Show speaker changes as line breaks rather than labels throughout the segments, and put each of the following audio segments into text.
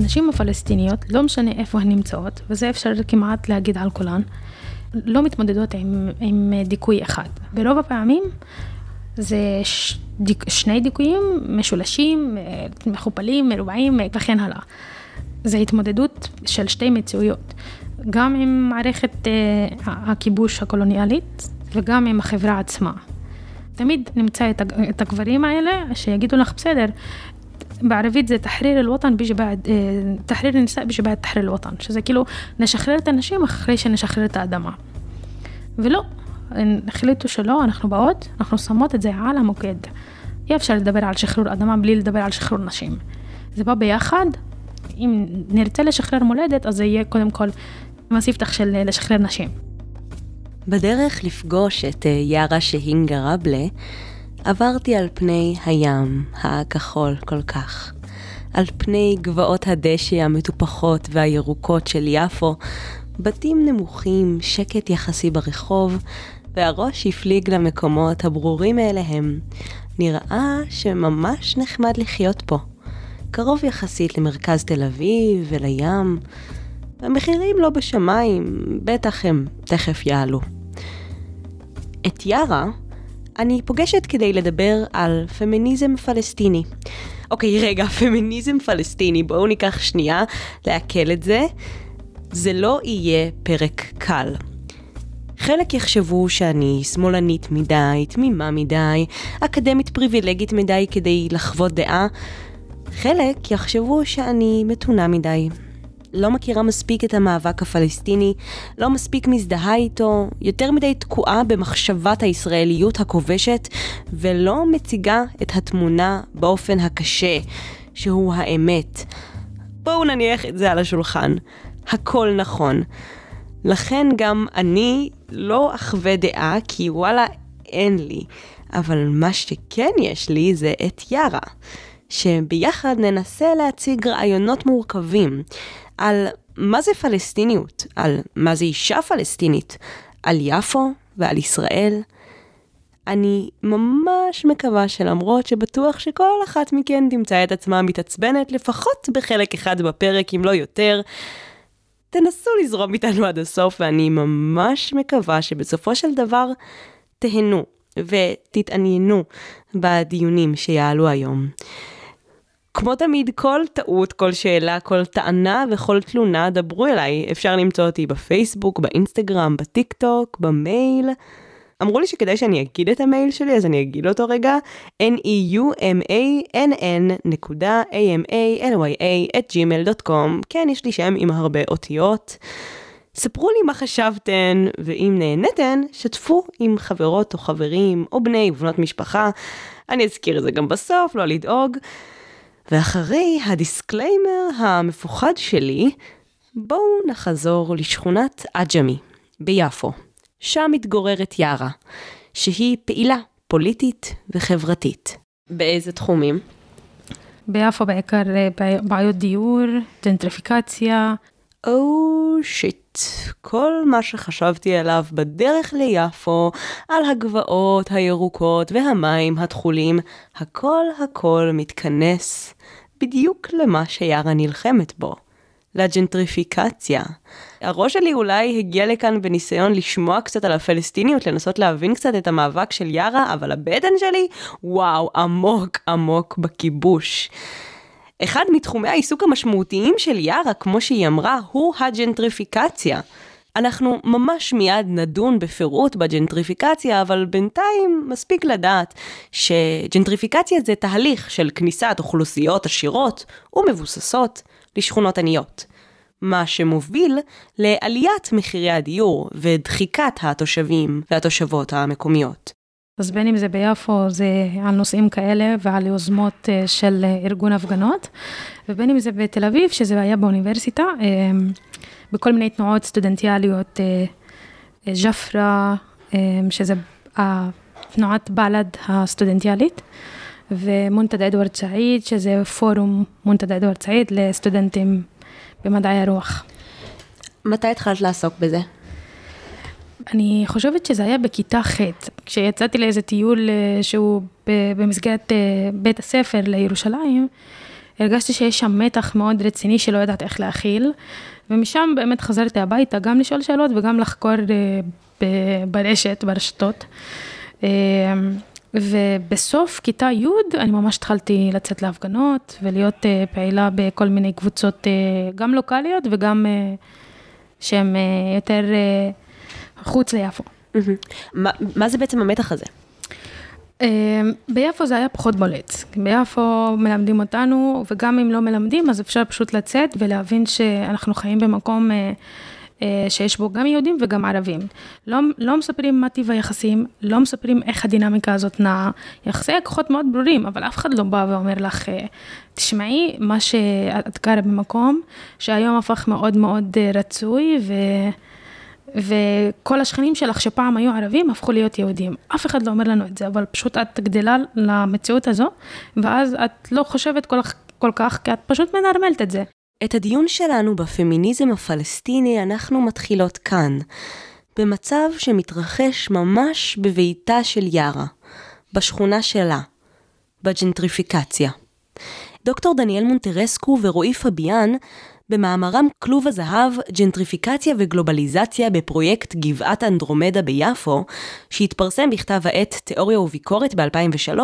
הנשים הפלסטיניות, לא משנה איפה הן נמצאות, וזה אפשר כמעט להגיד על כולן, לא מתמודדות עם, עם דיכוי אחד. ברוב הפעמים זה ש, דיק, שני דיכויים משולשים, מכופלים, מרובעים וכן הלאה. זה התמודדות של שתי מציאויות, גם עם מערכת uh, הכיבוש הקולוניאלית וגם עם החברה עצמה. תמיד נמצא את הגברים האלה שיגידו לך בסדר, בערבית זה תחריר אל-וטן ביג'י בעד, תחריר ניסה ביג'י בעד תחריר אל-וטן, שזה כאילו נשחרר את הנשים אחרי שנשחרר את האדמה. ולא, החליטו שלא, אנחנו באות, אנחנו שמות את זה על המוקד. אי אפשר לדבר על שחרור אדמה בלי לדבר על שחרור נשים. זה בא ביחד, אם נרצה לשחרר מולדת, אז זה יהיה קודם כל מספתח של לשחרר נשים.
בדרך לפגוש את אה, יארה שהינגה רבלה, עברתי על פני הים הכחול כל כך, על פני גבעות הדשא המטופחות והירוקות של יפו, בתים נמוכים, שקט יחסי ברחוב, והראש הפליג למקומות הברורים מאליהם. נראה שממש נחמד לחיות פה. קרוב יחסית למרכז תל אביב ולים. המחירים לא בשמיים, בטח הם תכף יעלו. את יארה אני פוגשת כדי לדבר על פמיניזם פלסטיני. אוקיי, רגע, פמיניזם פלסטיני, בואו ניקח שנייה לעכל את זה. זה לא יהיה פרק קל. חלק יחשבו שאני שמאלנית מדי, תמימה מדי, אקדמית פריבילגית מדי כדי לחוות דעה. חלק יחשבו שאני מתונה מדי, לא מכירה מספיק את המאבק הפלסטיני, לא מספיק מזדהה איתו, יותר מדי תקועה במחשבת הישראליות הכובשת, ולא מציגה את התמונה באופן הקשה, שהוא האמת. בואו נניח את זה על השולחן. הכל נכון. לכן גם אני לא אחווה דעה, כי וואלה, אין לי. אבל מה שכן יש לי זה את יארה. שביחד ננסה להציג רעיונות מורכבים על מה זה פלסטיניות, על מה זה אישה פלסטינית, על יפו ועל ישראל. אני ממש מקווה שלמרות שבטוח שכל אחת מכן תמצא את עצמה מתעצבנת לפחות בחלק אחד בפרק, אם לא יותר, תנסו לזרום איתנו עד הסוף, ואני ממש מקווה שבסופו של דבר תהנו ותתעניינו בדיונים שיעלו היום. כמו תמיד, כל טעות, כל שאלה, כל טענה וכל תלונה, דברו אליי. אפשר למצוא אותי בפייסבוק, באינסטגרם, בטיק טוק, במייל. אמרו לי שכדאי שאני אגיד את המייל שלי, אז אני אגיד אותו רגע, n-e-u-m-a-n-n נקודה a-m-a-l-y-a את gmail.com. כן, יש לי שם עם הרבה אותיות. ספרו לי מה חשבתן, ואם נהנתן, שתפו עם חברות או חברים, או בני ובנות משפחה. אני אזכיר את זה גם בסוף, לא לדאוג. ואחרי ה disclaimer המפוחד שלי, בואו נחזור לשכונת עג'מי ביפו. שם מתגוררת יארה, שהיא פעילה פוליטית וחברתית. באיזה תחומים?
ביפו בעיקר אה, בעיות דיור, ג'נטריפיקציה.
oh oh, shit, כל מה שחשבתי עליו בדרך ליפו, על הגבעות הירוקות והמים התכולים, הכל הכל מתכנס בדיוק למה שיארה נלחמת בו, לג'נטריפיקציה. הראש שלי אולי הגיע לכאן בניסיון לשמוע קצת על הפלסטיניות, לנסות להבין קצת את המאבק של יארה, אבל הבטן שלי, וואו, עמוק עמוק בכיבוש. אחד מתחומי העיסוק המשמעותיים של יארה, כמו שהיא אמרה, הוא הג'נטריפיקציה. אנחנו ממש מיד נדון בפירוט בג'נטריפיקציה, אבל בינתיים מספיק לדעת שג'נטריפיקציה זה תהליך של כניסת אוכלוסיות עשירות ומבוססות לשכונות עניות. מה שמוביל לעליית מחירי הדיור ודחיקת התושבים והתושבות המקומיות.
אז בין אם זה ביפו, זה על נושאים כאלה ועל יוזמות אה, של ארגון הפגנות, ובין אם זה בתל אביב, שזה היה באוניברסיטה. אה, בכל מיני תנועות סטודנטיאליות, אה, אה, ג'פרה, אה, שזה תנועת בל"ד הסטודנטיאלית, ומונטד אדוארד סעיד, שזה פורום מונטד אדוארד סעיד לסטודנטים במדעי הרוח.
מתי התחלת לעסוק בזה?
אני חושבת שזה היה בכיתה ח', כשיצאתי לאיזה טיול שהוא במסגרת בית הספר לירושלים, הרגשתי שיש שם מתח מאוד רציני שלא יודעת איך להכיל, ומשם באמת חזרתי הביתה גם לשאול שאלות וגם לחקור ברשת, ברשתות. ובסוף כיתה י' אני ממש התחלתי לצאת להפגנות ולהיות פעילה בכל מיני קבוצות, גם לוקאליות וגם שהן יותר חוץ ליפו.
מה, מה זה בעצם המתח הזה?
אמ, ביפו זה היה פחות בולט. ביפו מלמדים אותנו, וגם אם לא מלמדים, אז אפשר פשוט לצאת ולהבין שאנחנו חיים במקום אה, אה, שיש בו גם יהודים וגם ערבים. לא, לא מספרים מה טיב היחסים, לא מספרים איך הדינמיקה הזאת נעה. יחסי הכוחות מאוד ברורים, אבל אף אחד לא בא ואומר לך, אה, תשמעי, מה שאת גרה במקום, שהיום הפך מאוד מאוד רצוי, ו... וכל השכנים שלך שפעם היו ערבים, הפכו להיות יהודים. אף אחד לא אומר לנו את זה, אבל פשוט את גדלה למציאות הזו, ואז את לא חושבת כל, כל כך, כי את פשוט מנרמלת את זה.
את הדיון שלנו בפמיניזם הפלסטיני אנחנו מתחילות כאן, במצב שמתרחש ממש בביתה של יארה, בשכונה שלה, בג'נטריפיקציה. דוקטור דניאל מונטרסקו ורועי פביאן במאמרם כלוב הזהב, ג'נטריפיקציה וגלובליזציה בפרויקט גבעת אנדרומדה ביפו, שהתפרסם בכתב העת תיאוריה וביקורת ב-2003,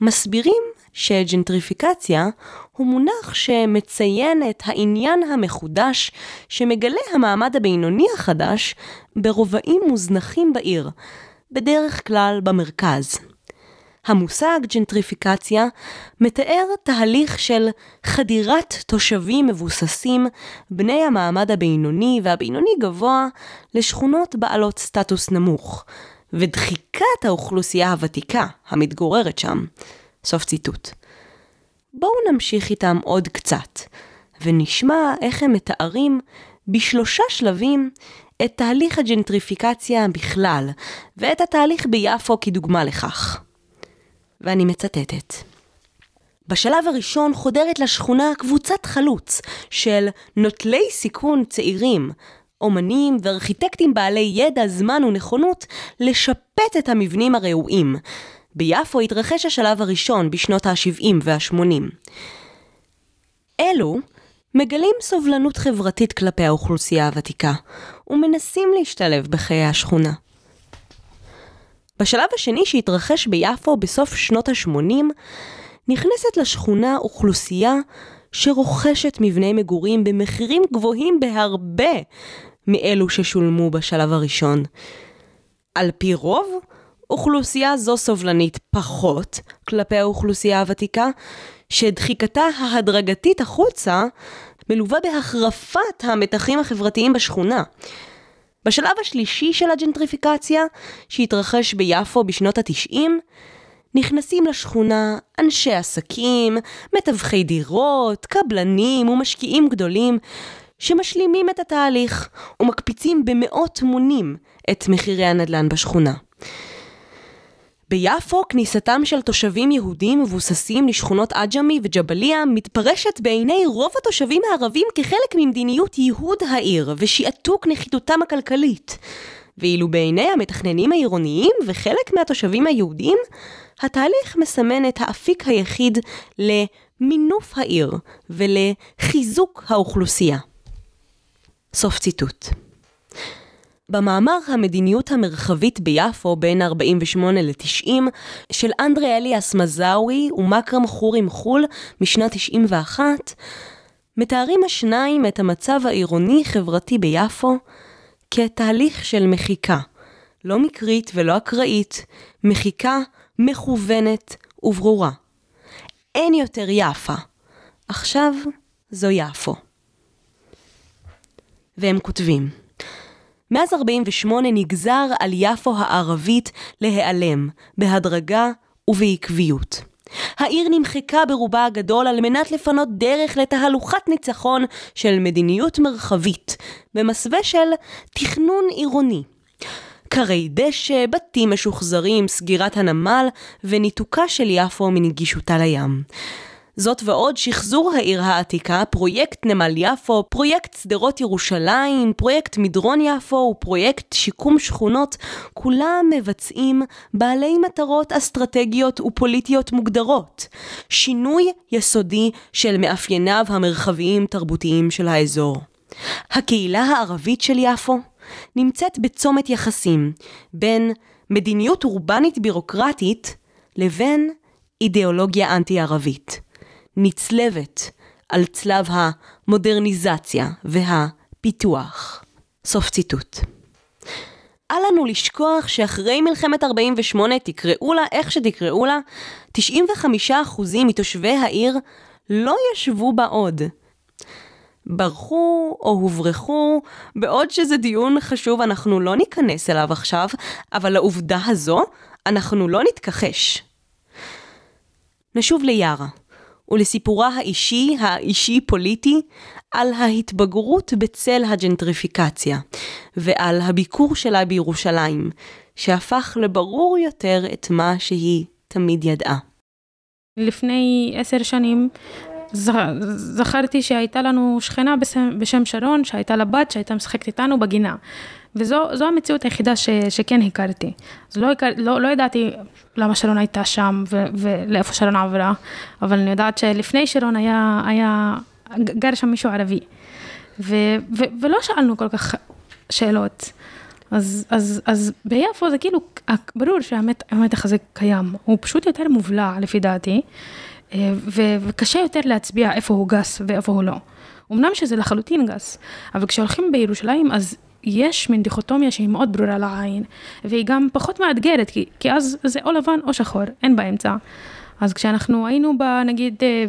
מסבירים שג'נטריפיקציה הוא מונח שמציין את העניין המחודש שמגלה המעמד הבינוני החדש ברובעים מוזנחים בעיר, בדרך כלל במרכז. המושג ג'נטריפיקציה מתאר תהליך של חדירת תושבים מבוססים, בני המעמד הבינוני והבינוני גבוה, לשכונות בעלות סטטוס נמוך, ודחיקת האוכלוסייה הוותיקה המתגוררת שם. סוף ציטוט. בואו נמשיך איתם עוד קצת, ונשמע איך הם מתארים בשלושה שלבים את תהליך הג'נטריפיקציה בכלל, ואת התהליך ביפו כדוגמה לכך. ואני מצטטת. בשלב הראשון חודרת לשכונה קבוצת חלוץ של נוטלי סיכון צעירים, אומנים וארכיטקטים בעלי ידע, זמן ונכונות לשפט את המבנים הרעועים. ביפו התרחש השלב הראשון בשנות ה-70 וה-80. אלו מגלים סובלנות חברתית כלפי האוכלוסייה הוותיקה, ומנסים להשתלב בחיי השכונה. בשלב השני שהתרחש ביפו בסוף שנות ה-80, נכנסת לשכונה אוכלוסייה שרוכשת מבני מגורים במחירים גבוהים בהרבה מאלו ששולמו בשלב הראשון. על פי רוב, אוכלוסייה זו סובלנית פחות כלפי האוכלוסייה הוותיקה, שדחיקתה ההדרגתית החוצה מלווה בהחרפת המתחים החברתיים בשכונה. בשלב השלישי של הג'נטריפיקציה, שהתרחש ביפו בשנות התשעים, נכנסים לשכונה אנשי עסקים, מתווכי דירות, קבלנים ומשקיעים גדולים, שמשלימים את התהליך ומקפיצים במאות מונים את מחירי הנדל"ן בשכונה. ביפו, כניסתם של תושבים יהודים מבוססים לשכונות עג'מי וג'בליה מתפרשת בעיני רוב התושבים הערבים כחלק ממדיניות ייהוד העיר ושעתוק נחיתותם הכלכלית. ואילו בעיני המתכננים העירוניים וחלק מהתושבים היהודים, התהליך מסמן את האפיק היחיד למינוף העיר ולחיזוק האוכלוסייה. סוף ציטוט. במאמר המדיניות המרחבית ביפו בין 48 ל-90 של אנדרי אליאס מזאווי ומכרם חורי מחול משנת 91, מתארים השניים את המצב העירוני-חברתי ביפו כתהליך של מחיקה, לא מקרית ולא אקראית, מחיקה מכוונת וברורה. אין יותר יפה, עכשיו זו יפו. והם כותבים מאז 48 נגזר על יפו הערבית להיעלם, בהדרגה ובעקביות. העיר נמחקה ברובה הגדול על מנת לפנות דרך לתהלוכת ניצחון של מדיניות מרחבית, במסווה של תכנון עירוני. כרי דשא, בתים משוחזרים, סגירת הנמל וניתוקה של יפו מנגישותה לים. זאת ועוד, שחזור העיר העתיקה, פרויקט נמל יפו, פרויקט שדרות ירושלים, פרויקט מדרון יפו ופרויקט שיקום שכונות, כולם מבצעים בעלי מטרות אסטרטגיות ופוליטיות מוגדרות. שינוי יסודי של מאפייניו המרחביים-תרבותיים של האזור. הקהילה הערבית של יפו נמצאת בצומת יחסים בין מדיניות אורבנית בירוקרטית לבין אידיאולוגיה אנטי-ערבית. נצלבת על צלב המודרניזציה והפיתוח. סוף ציטוט. אל לנו לשכוח שאחרי מלחמת 48, תקראו לה איך שתקראו לה, 95% מתושבי העיר לא ישבו בה עוד. ברחו או הוברחו, בעוד שזה דיון חשוב אנחנו לא ניכנס אליו עכשיו, אבל לעובדה הזו אנחנו לא נתכחש. נשוב ליארה, ולסיפורה האישי, האישי-פוליטי, על ההתבגרות בצל הג'נטריפיקציה, ועל הביקור שלה בירושלים, שהפך לברור יותר את מה שהיא תמיד ידעה.
לפני עשר שנים זכרתי שהייתה לנו שכנה בשם, בשם שרון, שהייתה לה בת שהייתה משחקת איתנו בגינה. וזו המציאות היחידה ש, שכן הכרתי. אז לא, הכר, לא, לא ידעתי למה שרון הייתה שם ו, ולאיפה שרון עברה, אבל אני יודעת שלפני שרון היה, היה גר שם מישהו ערבי. ו, ו, ולא שאלנו כל כך שאלות. אז, אז, אז ביפו זה כאילו, ברור שהמתח הזה קיים, הוא פשוט יותר מובלע לפי דעתי. אה, וקשה יותר להצביע איפה הוא גס ואיפה הוא לא. אמנם שזה לחלוטין גס, אבל כשהולכים בירושלים אז יש מין דיכוטומיה שהיא מאוד ברורה לעין, והיא גם פחות מאתגרת, כי, כי אז זה או לבן או שחור, אין באמצע. אז כשאנחנו היינו ב, נגיד אה,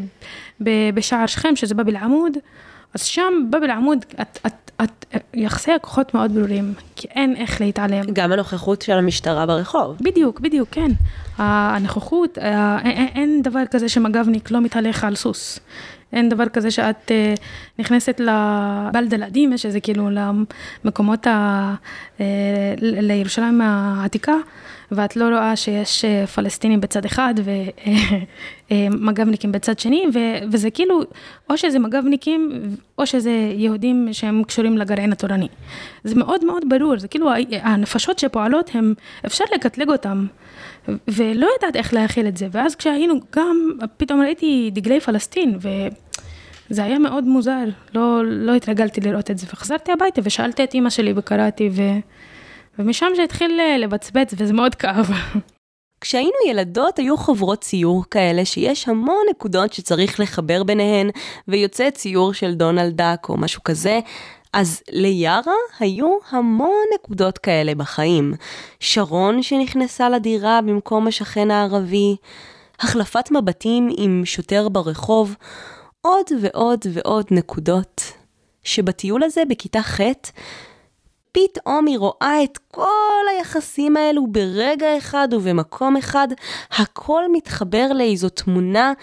בשער שכם, שזה בבל עמוד, אז שם בבל עמוד, את, את, את, יחסי הכוחות מאוד ברורים, כי אין איך להתעלם.
גם הנוכחות של המשטרה ברחוב.
בדיוק, בדיוק, כן. הנוכחות, אין, אין דבר כזה שמג"בניק לא מתהלך על סוס. אין דבר כזה שאת uh, נכנסת לבלד אל-עדים, שזה כאילו למקומות, ה, uh, לירושלים העתיקה, ואת לא רואה שיש פלסטינים בצד אחד ומג"בניקים בצד שני, ו, וזה כאילו, או שזה מג"בניקים, או שזה יהודים שהם קשורים לגרעין התורני. זה מאוד מאוד ברור, זה כאילו הנפשות שפועלות, הם, אפשר לקטלג אותם. ולא יודעת איך להכיל את זה, ואז כשהיינו גם, פתאום ראיתי דגלי פלסטין, וזה היה מאוד מוזר, לא, לא התרגלתי לראות את זה, וחזרתי הביתה ושאלתי את אימא שלי וקראתי, ו... ומשם זה התחיל לבצבץ, וזה מאוד כאב.
כשהיינו ילדות היו חוברות ציור כאלה שיש המון נקודות שצריך לחבר ביניהן, ויוצא ציור של דונלד דאק או משהו כזה, אז ליארה היו המון נקודות כאלה בחיים. שרון שנכנסה לדירה במקום השכן הערבי, החלפת מבטים עם שוטר ברחוב, עוד ועוד ועוד נקודות. שבטיול הזה בכיתה ח' פתאום היא רואה את כל היחסים האלו ברגע אחד ובמקום אחד, הכל מתחבר לאיזו תמונה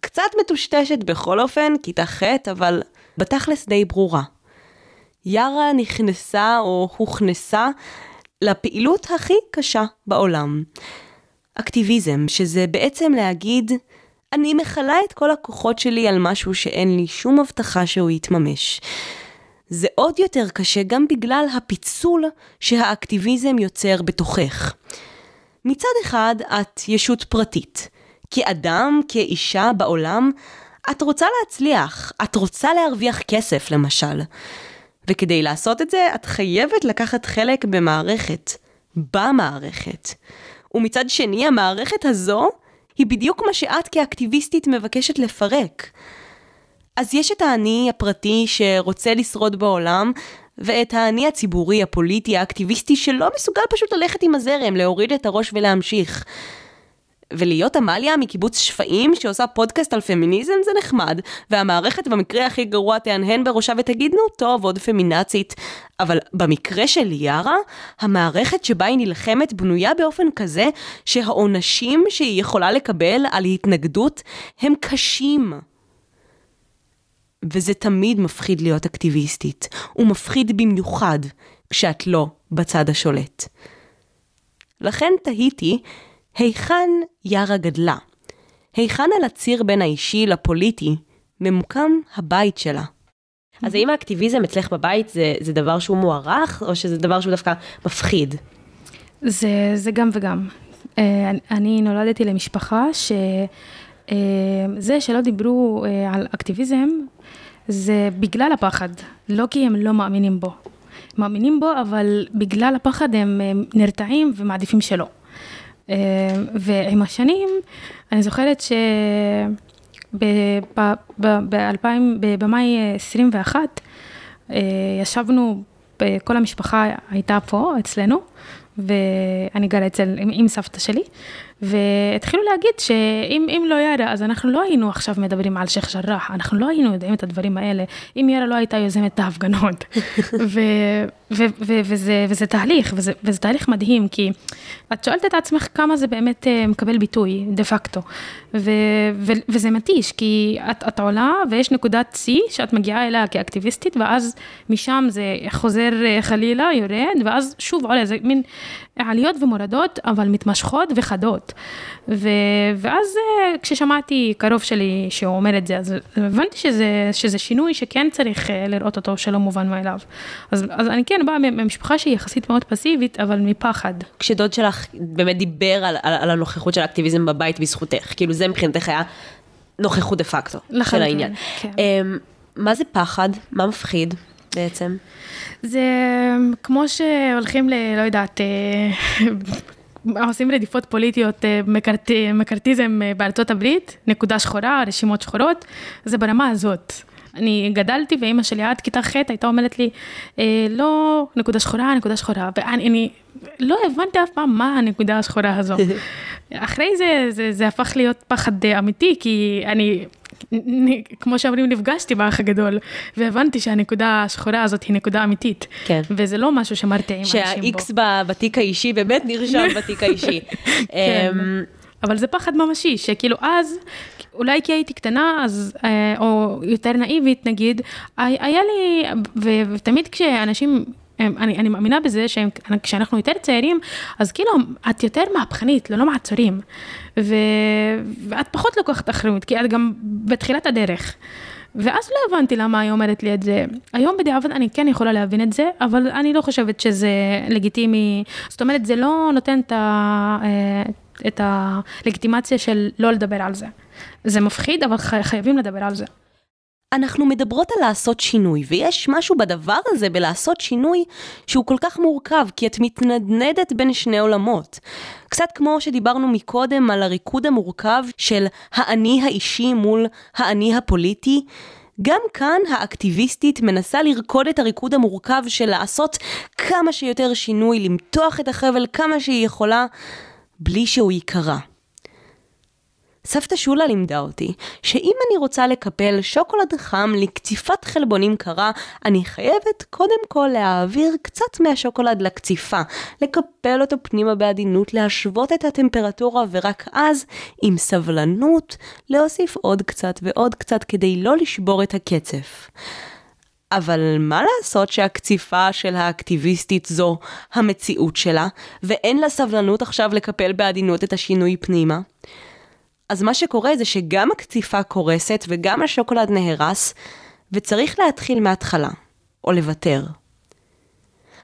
קצת מטושטשת בכל אופן, כיתה ח', אבל בתכלס די ברורה. יארה נכנסה או הוכנסה לפעילות הכי קשה בעולם. אקטיביזם, שזה בעצם להגיד, אני מכלה את כל הכוחות שלי על משהו שאין לי שום הבטחה שהוא יתממש. זה עוד יותר קשה גם בגלל הפיצול שהאקטיביזם יוצר בתוכך. מצד אחד, את ישות פרטית. כאדם, כאישה בעולם, את רוצה להצליח, את רוצה להרוויח כסף למשל. וכדי לעשות את זה, את חייבת לקחת חלק במערכת, במערכת. ומצד שני, המערכת הזו היא בדיוק מה שאת כאקטיביסטית מבקשת לפרק. אז יש את האני הפרטי שרוצה לשרוד בעולם, ואת האני הציבורי, הפוליטי, האקטיביסטי, שלא מסוגל פשוט ללכת עם הזרם, להוריד את הראש ולהמשיך. ולהיות עמליה מקיבוץ שפיים שעושה פודקאסט על פמיניזם זה נחמד, והמערכת במקרה הכי גרוע תהנהן בראשה ותגיד נו טוב עוד פמינצית, אבל במקרה של ליארה, המערכת שבה היא נלחמת בנויה באופן כזה שהעונשים שהיא יכולה לקבל על התנגדות הם קשים. וזה תמיד מפחיד להיות אקטיביסטית, ומפחיד במיוחד כשאת לא בצד השולט. לכן תהיתי היכן יארה גדלה? היכן על הציר בין האישי לפוליטי ממוקם הבית שלה? אז האם האקטיביזם אצלך בבית זה, זה דבר שהוא מוערך, או שזה דבר שהוא דווקא מפחיד?
זה, זה גם וגם. אה, אני נולדתי למשפחה שזה אה, שלא דיברו אה, על אקטיביזם, זה בגלל הפחד, לא כי הם לא מאמינים בו. מאמינים בו, אבל בגלל הפחד הם נרתעים ומעדיפים שלא. ועם השנים, אני זוכרת ש... במאי 21, ישבנו, כל המשפחה הייתה פה אצלנו, ואני גרה אצל, עם סבתא שלי, והתחילו להגיד שאם לא יארה, אז אנחנו לא היינו עכשיו מדברים על שייח' ג'ראח, אנחנו לא היינו יודעים את הדברים האלה, אם יארה לא הייתה יוזמת את ההפגנות. וזה תהליך, וזה, וזה תהליך מדהים, כי את שואלת את עצמך כמה זה באמת אה, מקבל ביטוי, דה פקטו. ו, ו, וזה מתיש, כי את, את עולה ויש נקודת שיא שאת מגיעה אליה כאקטיביסטית, ואז משם זה חוזר אה, חלילה, יורד, ואז שוב עולה, זה מין עליות ומורדות, אבל מתמשכות וחדות. ו, ואז אה, כששמעתי קרוב שלי שהוא אומר את זה, אז הבנתי שזה, שזה שינוי שכן צריך לראות אותו, שלא מובן מאליו. אז, אז אני כן באה ממשפחה שהיא יחסית מאוד פסיבית, אבל מפחד.
כשדוד שלך באמת דיבר על, על, על הנוכחות של האקטיביזם בבית בזכותך, כאילו זה מבחינתך היה נוכחות דה פקטו של העניין. כן. Um, מה זה פחד? מה מפחיד בעצם?
זה כמו שהולכים ל... לא יודעת... אה, עושים רדיפות פוליטיות, אה, מקארט, מקארטיזם אה, בארצות הברית, נקודה שחורה, רשימות שחורות, זה ברמה הזאת. אני גדלתי ואימא שלי עד כיתה ח' הייתה אומרת לי, אה, לא נקודה שחורה, נקודה שחורה, ואני אני לא הבנתי אף פעם מה הנקודה השחורה הזו. אחרי זה, זה, זה הפך להיות פחד אמיתי, כי אני... כמו שאומרים, נפגשתי באח הגדול, והבנתי שהנקודה השחורה הזאת היא נקודה אמיתית. כן. וזה לא משהו שמרתי עם אנשים
בו. שה-X בתיק האישי באמת נרשם בתיק האישי. כן.
אמ, אבל זה פחד ממשי, שכאילו אז, אולי כי הייתי קטנה, אז, אה, או יותר נאיבית נגיד, היה לי, ותמיד כשאנשים... אני, אני מאמינה בזה שכשאנחנו יותר צעירים, אז כאילו את יותר מהפכנית, ללא מעצורים. ו, ואת פחות לוקחת אחריות, כי את גם בתחילת הדרך. ואז לא הבנתי למה היא אומרת לי את זה. היום בדיעבד אני כן יכולה להבין את זה, אבל אני לא חושבת שזה לגיטימי. זאת אומרת, זה לא נותן את ה... אה, את הלגיטימציה של לא לדבר על זה. זה מפחיד, אבל חייבים לדבר על זה.
אנחנו מדברות על לעשות שינוי, ויש משהו בדבר הזה, בלעשות שינוי, שהוא כל כך מורכב, כי את מתנדנדת בין שני עולמות. קצת כמו שדיברנו מקודם על הריקוד המורכב של האני האישי מול האני הפוליטי, גם כאן האקטיביסטית מנסה לרקוד את הריקוד המורכב של לעשות כמה שיותר שינוי, למתוח את החבל כמה שהיא יכולה, בלי שהוא ייקרע. סבתא שולה לימדה אותי שאם אני רוצה לקפל שוקולד חם לקציפת חלבונים קרה, אני חייבת קודם כל להעביר קצת מהשוקולד לקציפה, לקפל אותו פנימה בעדינות, להשוות את הטמפרטורה ורק אז, עם סבלנות, להוסיף עוד קצת ועוד קצת כדי לא לשבור את הקצף. אבל מה לעשות שהקציפה של האקטיביסטית זו המציאות שלה, ואין לה סבלנות עכשיו לקפל בעדינות את השינוי פנימה? אז מה שקורה זה שגם הקציפה קורסת וגם השוקולד נהרס, וצריך להתחיל מההתחלה, או לוותר.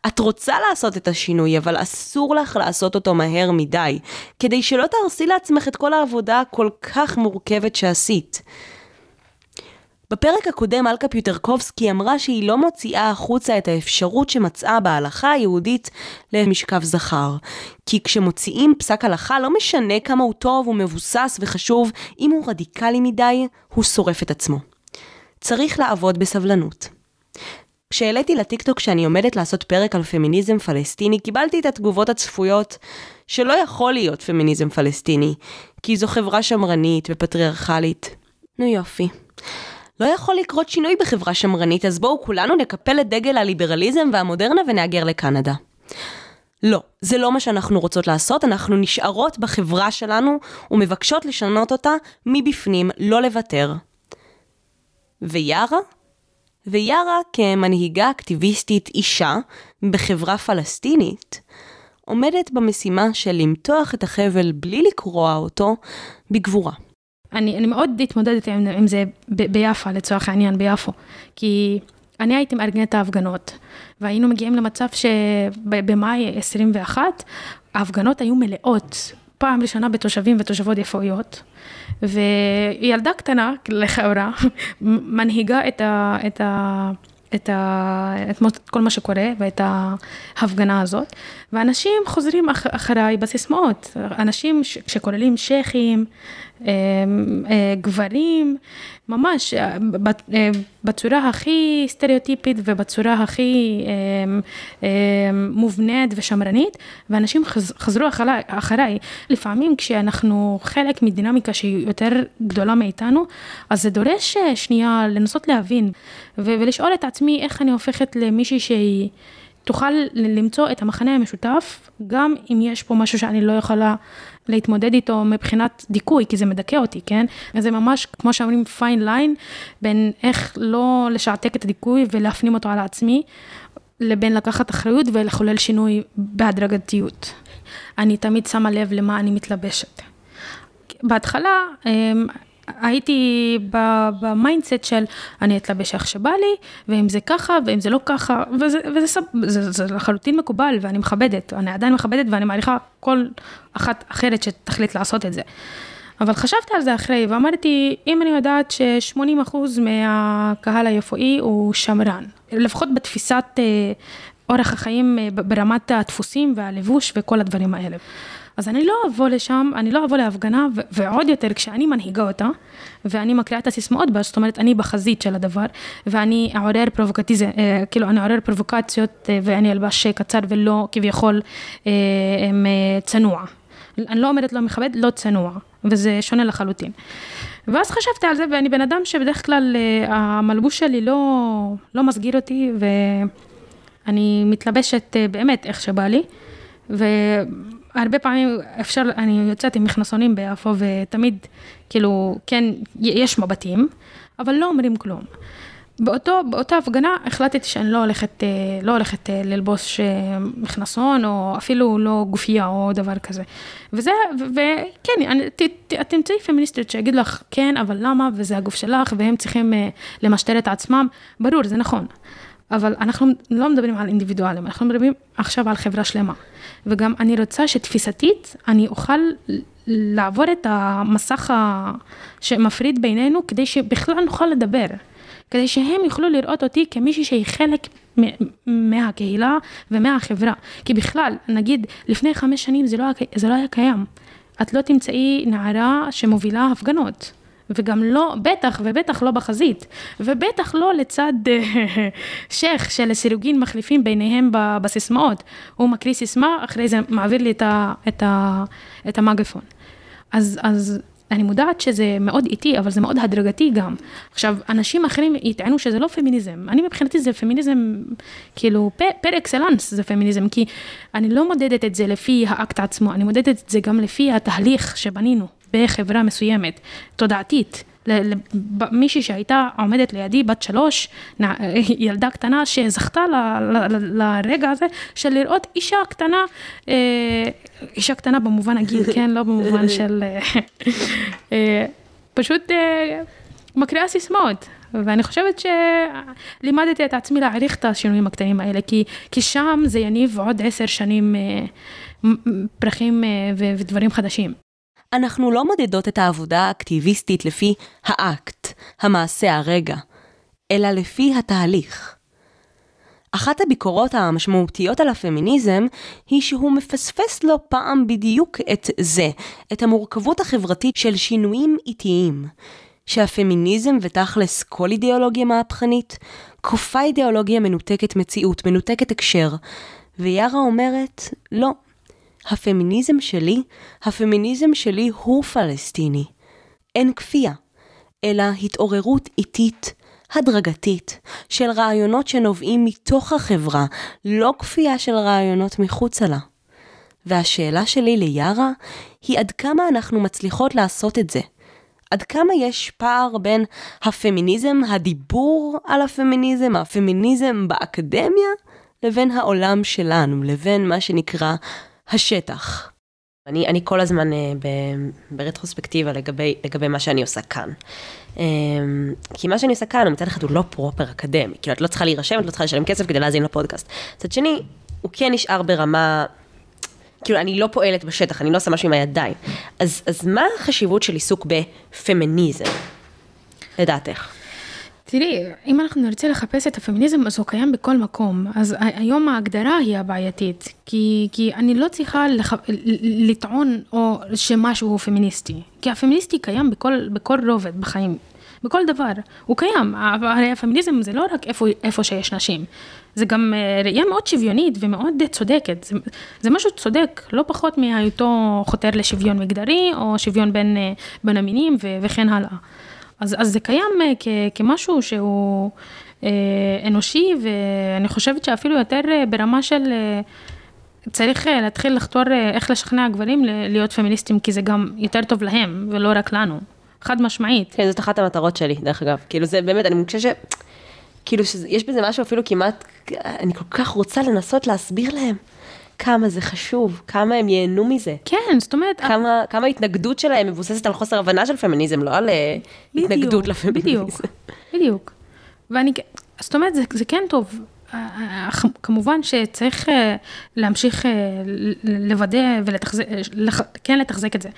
את רוצה לעשות את השינוי, אבל אסור לך לעשות אותו מהר מדי, כדי שלא תהרסי לעצמך את כל העבודה הכל כך מורכבת שעשית. בפרק הקודם אלכה פיוטרקובסקי אמרה שהיא לא מוציאה החוצה את האפשרות שמצאה בהלכה היהודית למשכב זכר. כי כשמוציאים פסק הלכה לא משנה כמה הוא טוב ומבוסס וחשוב, אם הוא רדיקלי מדי, הוא שורף את עצמו. צריך לעבוד בסבלנות. כשהעליתי לטיקטוק שאני עומדת לעשות פרק על פמיניזם פלסטיני, קיבלתי את התגובות הצפויות שלא יכול להיות פמיניזם פלסטיני, כי זו חברה שמרנית ופטריארכלית. נו יופי. לא יכול לקרות שינוי בחברה שמרנית, אז בואו כולנו נקפל את דגל הליברליזם והמודרנה ונהגר לקנדה. לא, זה לא מה שאנחנו רוצות לעשות, אנחנו נשארות בחברה שלנו ומבקשות לשנות אותה מבפנים, לא לוותר. ויארה? ויארה כמנהיגה אקטיביסטית אישה בחברה פלסטינית, עומדת במשימה של למתוח את החבל בלי לקרוע אותו בגבורה.
אני, אני מאוד התמודדת עם, עם זה ב, ביפו, לצורך העניין, ביפו. כי אני הייתי מארגנת את ההפגנות, והיינו מגיעים למצב שבמאי 21, ההפגנות היו מלאות, פעם ראשונה בתושבים ותושבות יפואיות, וילדה קטנה, לכאורה, מנהיגה את ה... את ה את, ה, את כל מה שקורה ואת ההפגנה הזאת, ואנשים חוזרים אח, אחריי בסיסמאות, אנשים שכוללים שייחים, גברים, ממש אה, בצורה הכי סטריאוטיפית ובצורה הכי מובנית ושמרנית, ואנשים חזרו אחריי. לפעמים כשאנחנו חלק מדינמיקה שהיא יותר גדולה מאיתנו, אז זה דורש שנייה לנסות להבין ולשאול את עצמי איך אני הופכת למישהי שהיא... תוכל למצוא את המחנה המשותף, גם אם יש פה משהו שאני לא יכולה להתמודד איתו מבחינת דיכוי, כי זה מדכא אותי, כן? אז זה ממש, כמו שאומרים, פיין ליין, בין איך לא לשעתק את הדיכוי ולהפנים אותו על עצמי, לבין לקחת אחריות ולחולל שינוי בהדרגתיות. אני תמיד שמה לב למה אני מתלבשת. בהתחלה, אמ, הייתי ב mindset של אני אתלבש איך שבא לי, ואם זה ככה, ואם זה לא ככה, וזה, וזה זה, זה לחלוטין מקובל, ואני מכבדת, אני עדיין מכבדת, ואני מעריכה כל אחת אחרת שתחליט לעשות את זה. אבל חשבתי על זה אחרי, ואמרתי, אם אני יודעת ש-80% מהקהל היפואי הוא שמרן, לפחות בתפיסת אה, אורח החיים אה, ברמת הדפוסים והלבוש וכל הדברים האלה. אז אני לא אבוא לשם, אני לא אבוא להפגנה, ו- ועוד יותר כשאני מנהיגה אותה, ואני מקריאה את הסיסמאות בה, זאת אומרת, אני בחזית של הדבר, ואני אעורר פרובוקטיזם, אה, כאילו, אני אעורר פרובוקציות, אה, ואני אלבש קצר ולא כביכול אה, אה, צנוע. אני לא אומרת לא מכבד, לא צנוע, וזה שונה לחלוטין. ואז חשבתי על זה, ואני בן אדם שבדרך כלל אה, המלבוש שלי לא, לא מסגיר אותי, ואני מתלבשת אה, באמת איך שבא לי. והרבה פעמים אפשר, אני יוצאת עם מכנסונים ביפו ותמיד, כאילו, כן, יש מבטים, אבל לא אומרים כלום. באותו, באותה הפגנה החלטתי שאני לא הולכת, אה, לא הולכת אה, ללבוש אה, מכנסון, או אפילו לא גופייה או דבר כזה. וזה, וכן, תמצאי פמיניסטיות שיגיד לך, כן, אבל למה, וזה הגוף שלך, והם צריכים למשטר את עצמם, ברור, זה נכון. אבל אנחנו לא מדברים על אינדיבידואלים, אנחנו מדברים עכשיו על חברה שלמה. וגם אני רוצה שתפיסתית, אני אוכל לעבור את המסך שמפריד בינינו, כדי שבכלל נוכל לדבר. כדי שהם יוכלו לראות אותי כמישהי שהיא חלק מהקהילה ומהחברה. כי בכלל, נגיד, לפני חמש שנים זה לא, זה לא היה קיים. את לא תמצאי נערה שמובילה הפגנות. וגם לא, בטח ובטח לא בחזית, ובטח לא לצד אה, שייח של סירוגין מחליפים ביניהם בסיסמאות. הוא מקריא סיסמה, אחרי זה מעביר לי את, ה, את, ה, את המגפון. אז, אז אני מודעת שזה מאוד איטי, אבל זה מאוד הדרגתי גם. עכשיו, אנשים אחרים יטענו שזה לא פמיניזם. אני מבחינתי זה פמיניזם, כאילו, פר אקסלנס זה פמיניזם, כי אני לא מודדת את זה לפי האקט עצמו, אני מודדת את זה גם לפי התהליך שבנינו. בחברה מסוימת, תודעתית. מישהי שהייתה עומדת לידי, בת שלוש, ילדה קטנה שזכתה ל, ל, ל, לרגע הזה של לראות אישה קטנה, אה, אישה קטנה במובן הגיל, כן, לא במובן של... אה, אה, פשוט מקריאה סיסמאות. ואני חושבת שלימדתי את עצמי להעריך את השינויים הקטנים האלה, כי, כי שם זה יניב עוד עשר שנים פרחים ודברים חדשים.
אנחנו לא מודדות את העבודה האקטיביסטית לפי האקט, המעשה הרגע, אלא לפי התהליך. אחת הביקורות המשמעותיות על הפמיניזם היא שהוא מפספס לא פעם בדיוק את זה, את המורכבות החברתית של שינויים איטיים. שהפמיניזם ותכלס כל אידיאולוגיה מהפכנית, כופה אידיאולוגיה מנותקת מציאות, מנותקת הקשר. ויארה אומרת, לא, הפמיניזם שלי, הפמיניזם שלי הוא פלסטיני. אין כפייה, אלא התעוררות איטית, הדרגתית, של רעיונות שנובעים מתוך החברה, לא כפייה של רעיונות מחוצה לה. והשאלה שלי ליארה היא עד כמה אנחנו מצליחות לעשות את זה. עד כמה יש פער בין הפמיניזם, הדיבור על הפמיניזם, הפמיניזם באקדמיה, לבין העולם שלנו, לבין מה שנקרא השטח. אני, אני כל הזמן אה, ב, ברטרוספקטיבה לגבי, לגבי מה שאני עושה כאן. אה, כי מה שאני עושה כאן, מצד אחד הוא לא פרופר אקדמי, כאילו את לא צריכה להירשם, את לא צריכה לשלם כסף כדי להאזין לפודקאסט. מצד שני, הוא כן נשאר ברמה, כאילו אני לא פועלת בשטח, אני לא עושה משהו עם הידיים. אז, אז מה החשיבות של עיסוק בפמיניזם, לדעתך?
תראי, אם אנחנו נרצה לחפש את הפמיניזם, אז הוא קיים בכל מקום. אז היום ההגדרה היא הבעייתית, כי, כי אני לא צריכה לח... לטעון או שמשהו הוא פמיניסטי, כי הפמיניסטי קיים בכל, בכל רובד בחיים, בכל דבר, הוא קיים. הרי הפמיניזם זה לא רק איפה, איפה שיש נשים, זה גם אה, ראייה מאוד שוויונית ומאוד צודקת. זה, זה משהו צודק, לא פחות מהיותו חותר לשוויון מגדרי, או שוויון בין, אה, בין המינים וכן הלאה. אז, אז זה קיים אה, כ, כמשהו שהוא אה, אנושי, ואני חושבת שאפילו יותר אה, ברמה של... צריך להתחיל לחתור איך לשכנע גברים להיות פמיניסטים, כי זה גם יותר טוב להם, ולא רק לנו. חד משמעית.
כן, זאת אחת המטרות שלי, דרך אגב. כאילו זה באמת, אני חושבת ש... כאילו שיש בזה משהו אפילו כמעט, אני כל כך רוצה לנסות להסביר להם. כמה זה חשוב, כמה הם ייהנו מזה.
כן, זאת אומרת...
כמה, כמה ההתנגדות שלהם מבוססת על חוסר הבנה של פמיניזם, לא על אה, בדיוק, התנגדות לפמיניזם.
בדיוק, בדיוק. ואני, זאת אומרת, זה, זה כן טוב. אה, אה, כמובן שצריך להמשיך לוודא ולתחזק, כן לתחזק את זה,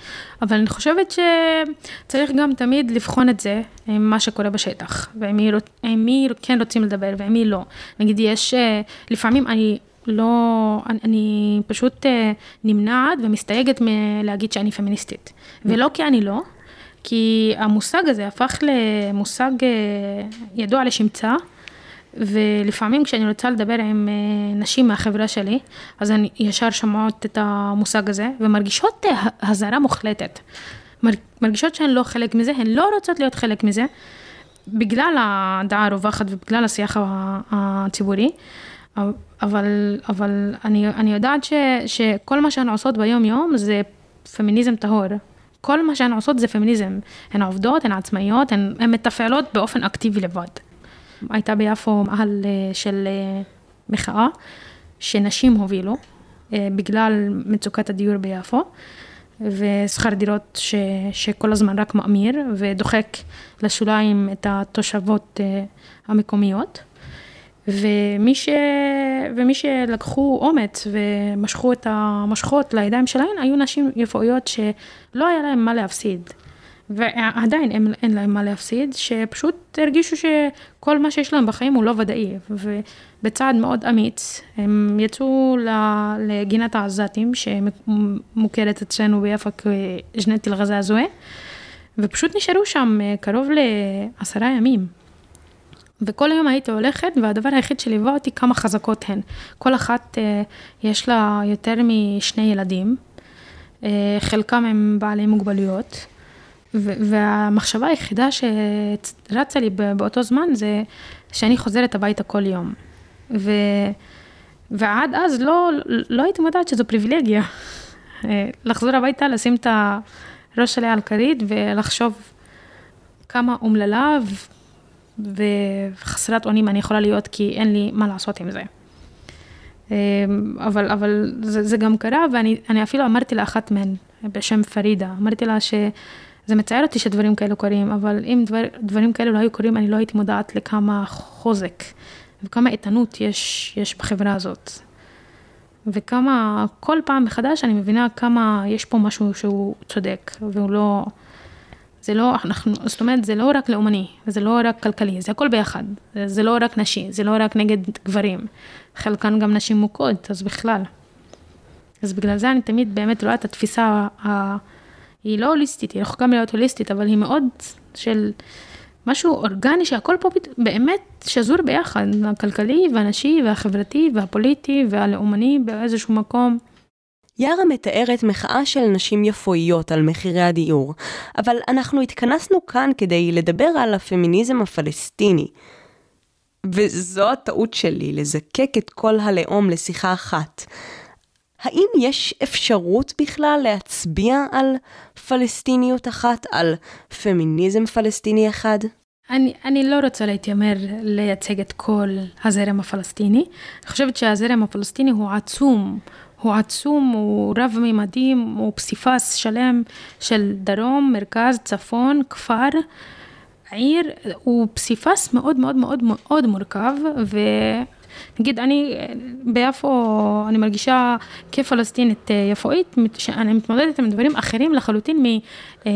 אבל אני חושבת שצריך גם תמיד לבחון את זה, עם מה שקורה בשטח, ועם מי, מי כן רוצים לדבר ועם מי לא. נגיד, יש, לפעמים אני לא, אני, אני פשוט אה, נמנעת ומסתייגת מלהגיד שאני פמיניסטית. ולא כי אני לא, כי המושג הזה הפך למושג אה, ידוע לשמצה, ולפעמים כשאני רוצה לדבר עם אה, נשים מהחברה שלי, אז אני ישר שומעות את המושג הזה, ומרגישות הזרה מוחלטת. מרגישות שהן לא חלק מזה, הן לא רוצות להיות חלק מזה, בגלל הדעה הרווחת ובגלל השיח הציבורי. אבל, אבל אני, אני יודעת ש, שכל מה שהן עושות ביום יום זה פמיניזם טהור. כל מה שהן עושות זה פמיניזם. הן עובדות, הן עצמאיות, הן, הן מתפעלות באופן אקטיבי לבד. הייתה ביפו מאהל אה, של אה, מחאה שנשים הובילו אה, בגלל מצוקת הדיור ביפו. ושכר דירות ש, שכל הזמן רק מאמיר ודוחק לשוליים את התושבות המקומיות. ומי, ש... ומי שלקחו אומץ ומשכו את המשכות לידיים שלהן, היו נשים יפואיות שלא היה להן מה להפסיד. ועדיין אין, אין להם מה להפסיד, שפשוט הרגישו שכל מה שיש להם בחיים הוא לא ודאי. ובצעד מאוד אמיץ, הם יצאו לגינת העזתים, שמוכרת אצלנו ביפו כג'נת אל-גזאזווה, ופשוט נשארו שם קרוב לעשרה ימים. וכל היום הייתי הולכת, והדבר היחיד שליווה אותי, כמה חזקות הן. כל אחת אה, יש לה יותר משני ילדים, אה, חלקם הם בעלי מוגבלויות, והמחשבה היחידה שרצה לי באותו זמן זה שאני חוזרת הביתה כל יום. ו... ועד אז לא, לא הייתי מודעת שזו פריבילגיה. אה, לחזור הביתה, לשים את הראש שלי על כרית ולחשוב כמה אומללה וחסרת אונים אני יכולה להיות כי אין לי מה לעשות עם זה. אמ, אבל, אבל זה, זה גם קרה ואני אפילו אמרתי לאחת מהן בשם פרידה, אמרתי לה שזה מצער אותי שדברים כאלו קורים, אבל אם דבר, דברים כאלו לא היו קורים אני לא הייתי מודעת לכמה חוזק וכמה איתנות יש, יש בחברה הזאת. וכמה, כל פעם מחדש אני מבינה כמה יש פה משהו שהוא צודק והוא לא... זה לא, אנחנו, זאת אומרת, זה לא רק לאומני, זה לא רק כלכלי, זה הכל ביחד. זה לא רק נשי, זה לא רק נגד גברים. חלקן גם נשים מוכות, אז בכלל. אז בגלל זה אני תמיד באמת רואה את התפיסה, ה... היא לא הוליסטית, היא רחוקה מלהיות הוליסטית, אבל היא מאוד של משהו אורגני שהכל פה באמת שזור ביחד, הכלכלי והנשי והחברתי והפוליטי והלאומני באיזשהו מקום.
יארה מתארת מחאה של נשים יפואיות על מחירי הדיור, אבל אנחנו התכנסנו כאן כדי לדבר על הפמיניזם הפלסטיני. וזו הטעות שלי, לזקק את כל הלאום לשיחה אחת. האם יש אפשרות בכלל להצביע על פלסטיניות אחת, על פמיניזם פלסטיני אחד?
אני, אני לא רוצה להתיימר לייצג את כל הזרם הפלסטיני. אני חושבת שהזרם הפלסטיני הוא עצום, הוא עצום, הוא רב-ממדים, הוא פסיפס שלם של דרום, מרכז, צפון, כפר, עיר, הוא פסיפס מאוד מאוד מאוד מאוד מורכב, ו... נגיד, אני ביפו, אני מרגישה כפלסטינית אה, יפואית, שאני מתמודדת עם דברים אחרים לחלוטין אה,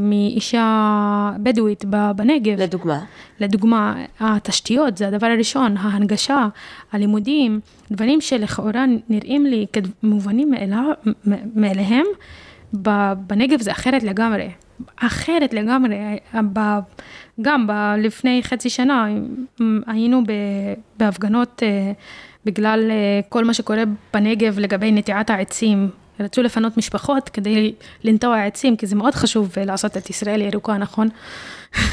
מאישה בדואית בנגב.
לדוגמה?
לדוגמה, התשתיות, זה הדבר הראשון, ההנגשה, הלימודים, דברים שלכאורה נראים לי כמובנים מאליהם, בנגב זה אחרת לגמרי. אחרת לגמרי. גם ב- לפני חצי שנה היינו בהפגנות אה, בגלל אה, כל מה שקורה בנגב לגבי נטיעת העצים. רצו לפנות משפחות כדי לנטוע עצים, כי זה מאוד חשוב אה, לעשות את ישראל ירוקה, נכון?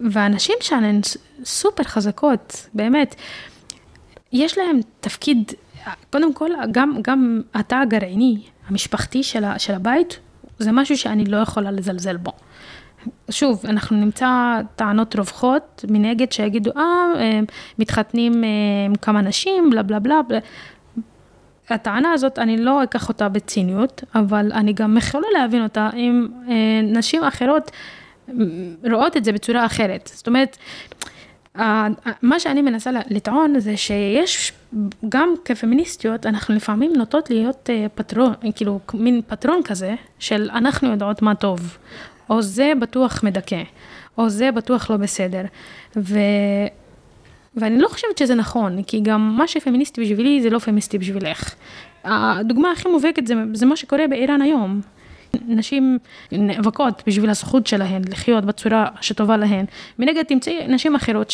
ואנשים שם הן סופר חזקות, באמת. יש להם תפקיד, קודם כל, גם, גם התא הגרעיני, המשפחתי של, של הבית, זה משהו שאני לא יכולה לזלזל בו. שוב, אנחנו נמצא טענות רווחות מנגד שיגידו, אה, מתחתנים אה, עם כמה נשים, בלה בלה בלה. הטענה הזאת, אני לא אקח אותה בציניות, אבל אני גם יכולה להבין אותה אם אה, נשים אחרות רואות את זה בצורה אחרת. זאת אומרת, מה שאני מנסה לטעון זה שיש, גם כפמיניסטיות, אנחנו לפעמים נוטות להיות פטרון, כאילו מין פטרון כזה, של אנחנו יודעות מה טוב, או זה בטוח מדכא, או זה בטוח לא בסדר. ו... ואני לא חושבת שזה נכון, כי גם מה שפמיניסטי בשבילי זה לא פמיניסטי בשבילך. הדוגמה הכי מובהקת זה, זה מה שקורה באיראן היום. נשים נאבקות בשביל הזכות שלהן לחיות בצורה שטובה להן. מנגד תמצאי נשים אחרות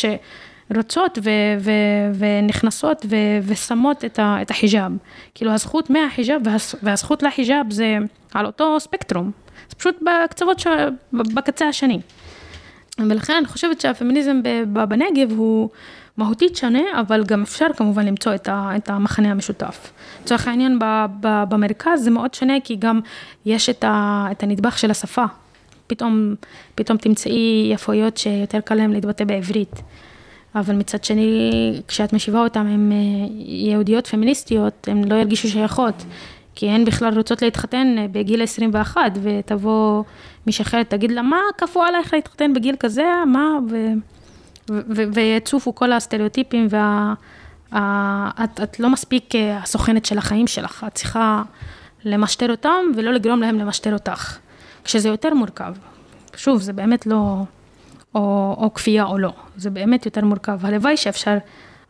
שרוצות ו- ו- ונכנסות ו- ושמות את, ה- את החיג'אב. כאילו הזכות מהחיג'אב והזכות לחיג'אב זה על אותו ספקטרום. זה פשוט בקצוות, ש... בקצה השני. ולכן אני חושבת שהפמיניזם בנגב הוא מהותית שונה, אבל גם אפשר כמובן למצוא את, ה, את המחנה המשותף. לצורך העניין ב, ב, במרכז זה מאוד שונה, כי גם יש את, ה, את הנדבך של השפה. פתאום, פתאום תמצאי יפויות שיותר קל להם להתבטא בעברית. אבל מצד שני, כשאת משיבה אותם עם אה, יהודיות פמיניסטיות, הן לא ירגישו שייכות. כי הן בכלל רוצות להתחתן אה, בגיל 21, ותבוא מישהי אחרת, תגיד לה, מה כפו עלייך להתחתן בגיל כזה, מה, ו... ויצופו כל הסטריאוטיפים, וה... לא מספיק אה, הסוכנת של החיים שלך, את צריכה למשטר אותם ולא לגרום להם למשטר אותך, כשזה יותר מורכב. שוב, זה באמת לא או, או כפייה או לא, זה באמת יותר מורכב. הלוואי שאפשר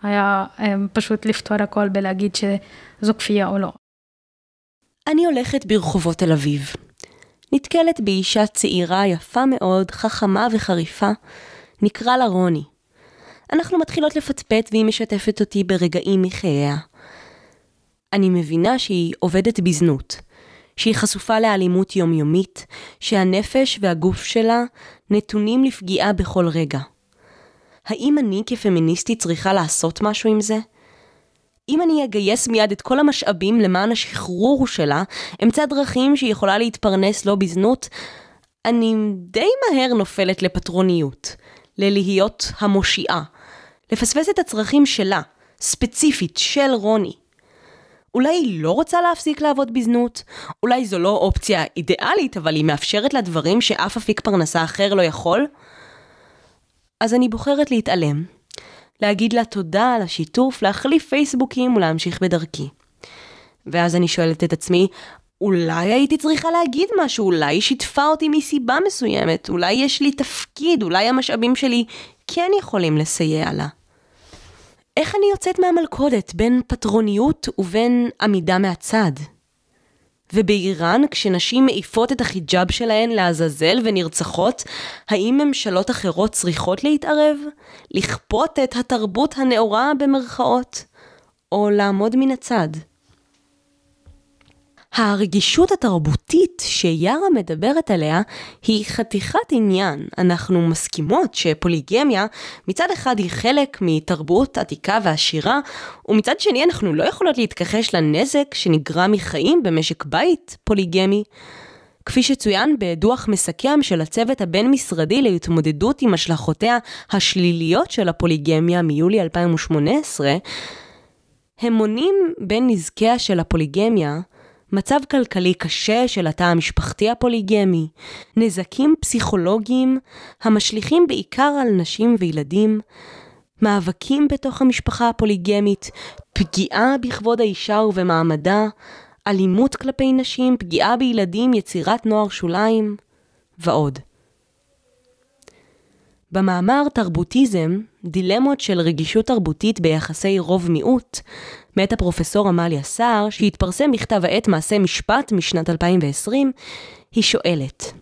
היה אה, פשוט לפתור הכל בלהגיד שזו כפייה או לא.
אני הולכת ברחובות תל אביב. נתקלת באישה צעירה יפה מאוד, חכמה וחריפה, נקרא לה רוני. אנחנו מתחילות לפטפט והיא משתפת אותי ברגעים מחייה. אני מבינה שהיא עובדת בזנות, שהיא חשופה לאלימות יומיומית, שהנפש והגוף שלה נתונים לפגיעה בכל רגע. האם אני כפמיניסטית צריכה לעשות משהו עם זה? אם אני אגייס מיד את כל המשאבים למען השחרור שלה, אמצע דרכים שהיא יכולה להתפרנס לא בזנות, אני די מהר נופלת לפטרוניות, ללהיות המושיעה, לפספס את הצרכים שלה, ספציפית, של רוני. אולי היא לא רוצה להפסיק לעבוד בזנות, אולי זו לא אופציה אידיאלית, אבל היא מאפשרת לה דברים שאף אפיק פרנסה אחר לא יכול? אז אני בוחרת להתעלם, להגיד לה תודה על השיתוף, להחליף פייסבוקים ולהמשיך בדרכי. ואז אני שואלת את עצמי, אולי הייתי צריכה להגיד משהו, אולי היא שיתפה אותי מסיבה מסוימת, אולי יש לי תפקיד, אולי המשאבים שלי כן יכולים לסייע לה. איך אני יוצאת מהמלכודת בין פטרוניות ובין עמידה מהצד? ובאיראן, כשנשים מעיפות את החיג'אב שלהן לעזאזל ונרצחות, האם ממשלות אחרות צריכות להתערב? לכפות את התרבות הנאורה במרכאות? או לעמוד מן הצד? הרגישות התרבותית שיארה מדברת עליה היא חתיכת עניין. אנחנו מסכימות שפוליגמיה מצד אחד היא חלק מתרבות עתיקה ועשירה, ומצד שני אנחנו לא יכולות להתכחש לנזק שנגרם מחיים במשק בית פוליגמי. כפי שצוין בדוח מסכם של הצוות הבין-משרדי להתמודדות עם השלכותיה השליליות של הפוליגמיה מיולי 2018, הם מונים בין נזקיה של הפוליגמיה מצב כלכלי קשה של התא המשפחתי הפוליגמי, נזקים פסיכולוגיים המשליכים בעיקר על נשים וילדים, מאבקים בתוך המשפחה הפוליגמית, פגיעה בכבוד האישה ובמעמדה, אלימות כלפי נשים, פגיעה בילדים, יצירת נוער שוליים ועוד. במאמר תרבוטיזם, דילמות של רגישות תרבותית ביחסי רוב מיעוט, מאת הפרופסור עמליה סער, שהתפרסם בכתב העת מעשה משפט משנת 2020, היא שואלת,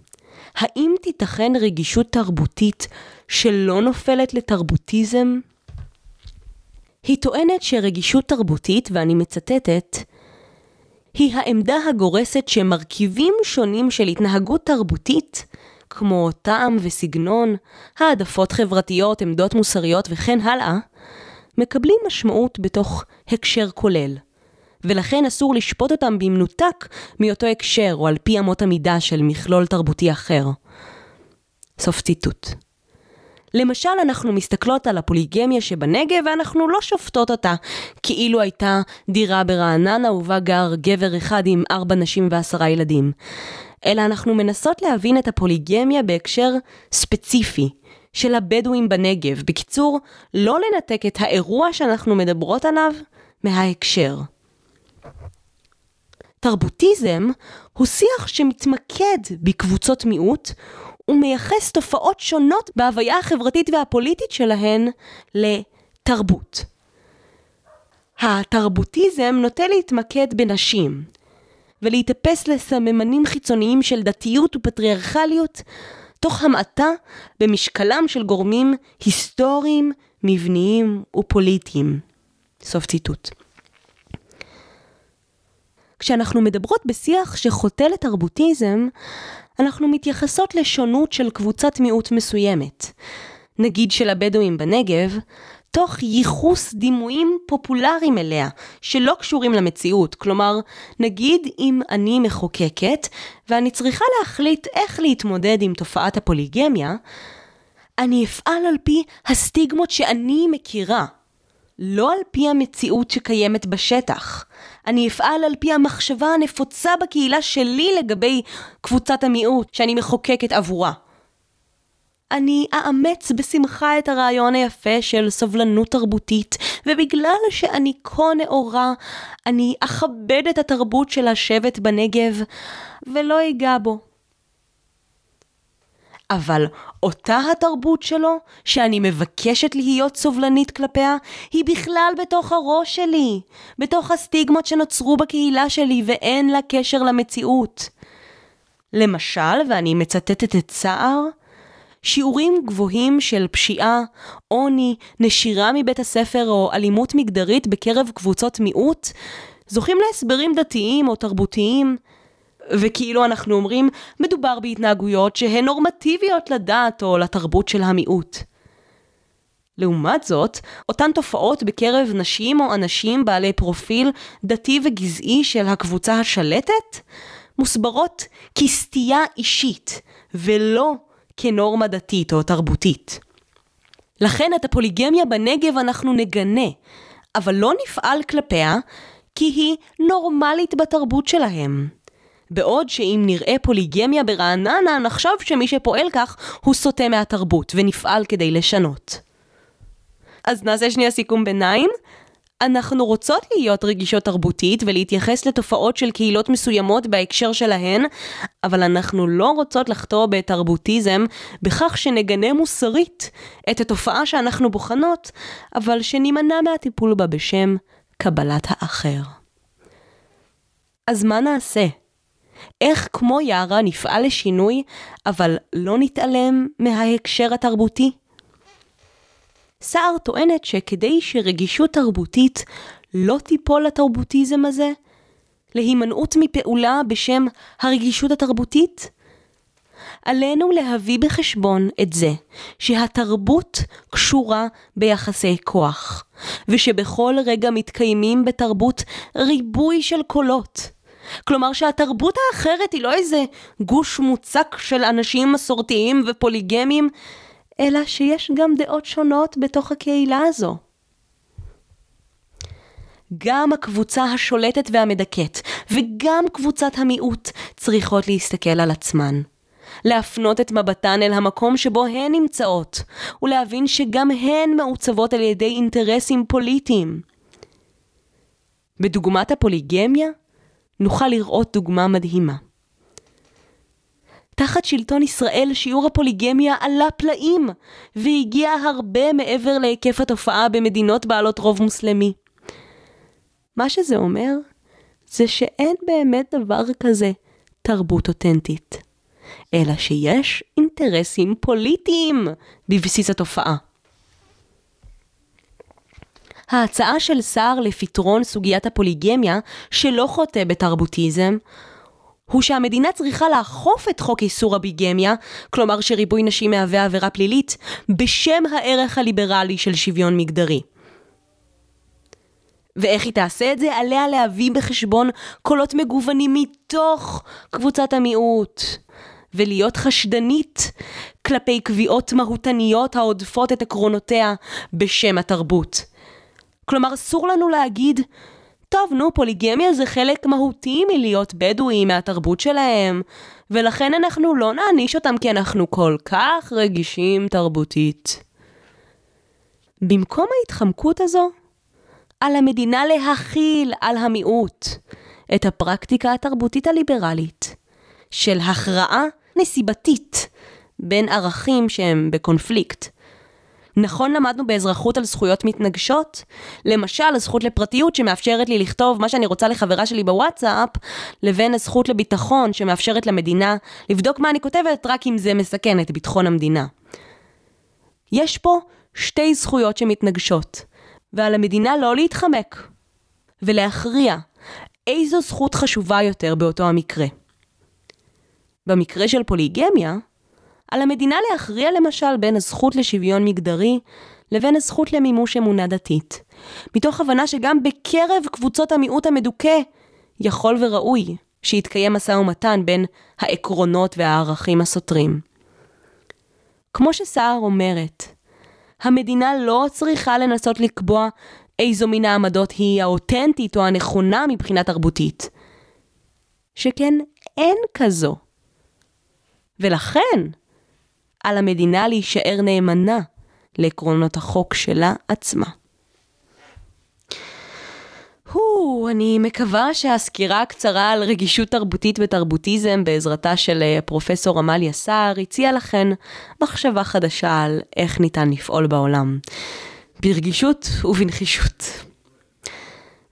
האם תיתכן רגישות תרבותית שלא נופלת לתרבוטיזם? היא טוענת שרגישות תרבותית, ואני מצטטת, היא העמדה הגורסת שמרכיבים שונים של התנהגות תרבותית, כמו טעם וסגנון, העדפות חברתיות, עמדות מוסריות וכן הלאה, מקבלים משמעות בתוך הקשר כולל. ולכן אסור לשפוט אותם במנותק מאותו הקשר או על פי אמות המידה של מכלול תרבותי אחר. סוף ציטוט. למשל, אנחנו מסתכלות על הפוליגמיה שבנגב ואנחנו לא שופטות אותה כאילו הייתה דירה ברעננה ובה גר גבר אחד עם ארבע נשים ועשרה ילדים. אלא אנחנו מנסות להבין את הפוליגמיה בהקשר ספציפי של הבדואים בנגב. בקיצור, לא לנתק את האירוע שאנחנו מדברות עליו מההקשר. תרבוטיזם הוא שיח שמתמקד בקבוצות מיעוט ומייחס תופעות שונות בהוויה החברתית והפוליטית שלהן לתרבות. התרבוטיזם נוטה להתמקד בנשים ולהתאפס לסממנים חיצוניים של דתיות ופטריארכליות תוך המעטה במשקלם של גורמים היסטוריים, מבניים ופוליטיים. סוף ציטוט. כשאנחנו מדברות בשיח שחוטא לתרבוטיזם, אנחנו מתייחסות לשונות של קבוצת מיעוט מסוימת. נגיד של הבדואים בנגב, תוך ייחוס דימויים פופולריים אליה, שלא קשורים למציאות. כלומר, נגיד אם אני מחוקקת, ואני צריכה להחליט איך להתמודד עם תופעת הפוליגמיה, אני אפעל על פי הסטיגמות שאני מכירה, לא על פי המציאות שקיימת בשטח. אני אפעל על פי המחשבה הנפוצה בקהילה שלי לגבי קבוצת המיעוט שאני מחוקקת עבורה. אני אאמץ בשמחה את הרעיון היפה של סובלנות תרבותית, ובגלל שאני כה נאורה, אני אכבד את התרבות של השבט בנגב, ולא אגע בו. אבל אותה התרבות שלו, שאני מבקשת להיות סובלנית כלפיה, היא בכלל בתוך הראש שלי, בתוך הסטיגמות שנוצרו בקהילה שלי ואין לה קשר למציאות. למשל, ואני מצטטת את סער, שיעורים גבוהים של פשיעה, עוני, נשירה מבית הספר או אלימות מגדרית בקרב קבוצות מיעוט, זוכים להסברים דתיים או תרבותיים, וכאילו אנחנו אומרים, מדובר בהתנהגויות שהן נורמטיביות לדת או לתרבות של המיעוט. לעומת זאת, אותן תופעות בקרב נשים או אנשים בעלי פרופיל דתי וגזעי של הקבוצה השלטת, מוסברות כסטייה אישית, ולא כנורמה דתית או תרבותית. לכן את הפוליגמיה בנגב אנחנו נגנה, אבל לא נפעל כלפיה כי היא נורמלית בתרבות שלהם. בעוד שאם נראה פוליגמיה ברעננה, נחשוב שמי שפועל כך הוא סוטה מהתרבות ונפעל כדי לשנות. אז נעשה שנייה סיכום ביניים. אנחנו רוצות להיות רגישות תרבותית ולהתייחס לתופעות של קהילות מסוימות בהקשר שלהן, אבל אנחנו לא רוצות לחטוא בתרבוטיזם בכך שנגנה מוסרית את התופעה שאנחנו בוחנות, אבל שנימנע מהטיפול בה בשם קבלת האחר. אז מה נעשה? איך כמו יערה נפעל לשינוי, אבל לא נתעלם מההקשר התרבותי? סער טוענת שכדי שרגישות תרבותית לא תיפול לתרבוטיזם הזה, להימנעות מפעולה בשם הרגישות התרבותית, עלינו להביא בחשבון את זה שהתרבות קשורה ביחסי כוח, ושבכל רגע מתקיימים בתרבות ריבוי של קולות. כלומר שהתרבות האחרת היא לא איזה גוש מוצק של אנשים מסורתיים ופוליגמיים, אלא שיש גם דעות שונות בתוך הקהילה הזו. גם הקבוצה השולטת והמדכאת וגם קבוצת המיעוט צריכות להסתכל על עצמן. להפנות את מבטן אל המקום שבו הן נמצאות, ולהבין שגם הן מעוצבות על ידי אינטרסים פוליטיים. בדוגמת הפוליגמיה, נוכל לראות דוגמה מדהימה. תחת שלטון ישראל שיעור הפוליגמיה עלה פלאים, והגיע הרבה מעבר להיקף התופעה במדינות בעלות רוב מוסלמי. מה שזה אומר, זה שאין באמת דבר כזה תרבות אותנטית, אלא שיש אינטרסים פוליטיים בבסיס התופעה. ההצעה של סער לפתרון סוגיית הפוליגמיה, שלא חוטא בתרבוטיזם, הוא שהמדינה צריכה לאכוף את חוק איסור הביגמיה, כלומר שריבוי נשים מהווה עבירה פלילית, בשם הערך הליברלי של שוויון מגדרי. ואיך היא תעשה את זה? עליה להביא בחשבון קולות מגוונים מתוך קבוצת המיעוט. ולהיות חשדנית כלפי קביעות מהותניות העודפות את עקרונותיה בשם התרבות. כלומר, אסור לנו להגיד, טוב, נו, פוליגמיה זה חלק מהותי מלהיות בדואי מהתרבות שלהם, ולכן אנחנו לא נעניש אותם כי אנחנו כל כך רגישים תרבותית. במקום ההתחמקות הזו, על המדינה להכיל על המיעוט את הפרקטיקה התרבותית הליברלית של הכרעה נסיבתית בין ערכים שהם בקונפליקט. נכון למדנו באזרחות על זכויות מתנגשות? למשל, הזכות לפרטיות שמאפשרת לי לכתוב מה שאני רוצה לחברה שלי בוואטסאפ, לבין הזכות לביטחון שמאפשרת למדינה לבדוק מה אני כותבת רק אם זה מסכן את ביטחון המדינה. יש פה שתי זכויות שמתנגשות, ועל המדינה לא להתחמק, ולהכריע איזו זכות חשובה יותר באותו המקרה. במקרה של פוליגמיה, על המדינה להכריע למשל בין הזכות לשוויון מגדרי לבין הזכות למימוש אמונה דתית, מתוך הבנה שגם בקרב קבוצות המיעוט המדוכא יכול וראוי שיתקיים משא ומתן בין העקרונות והערכים הסותרים. כמו שסער אומרת, המדינה לא צריכה לנסות לקבוע איזו מן העמדות היא האותנטית או הנכונה מבחינה תרבותית. שכן אין כזו. ולכן, על המדינה להישאר נאמנה לעקרונות החוק שלה עצמה. הו, אני מקווה שהסקירה הקצרה על רגישות תרבותית ותרבוטיזם בעזרתה של אה, פרופסור עמליה סער הציעה לכן מחשבה חדשה על איך ניתן לפעול בעולם. ברגישות ובנחישות.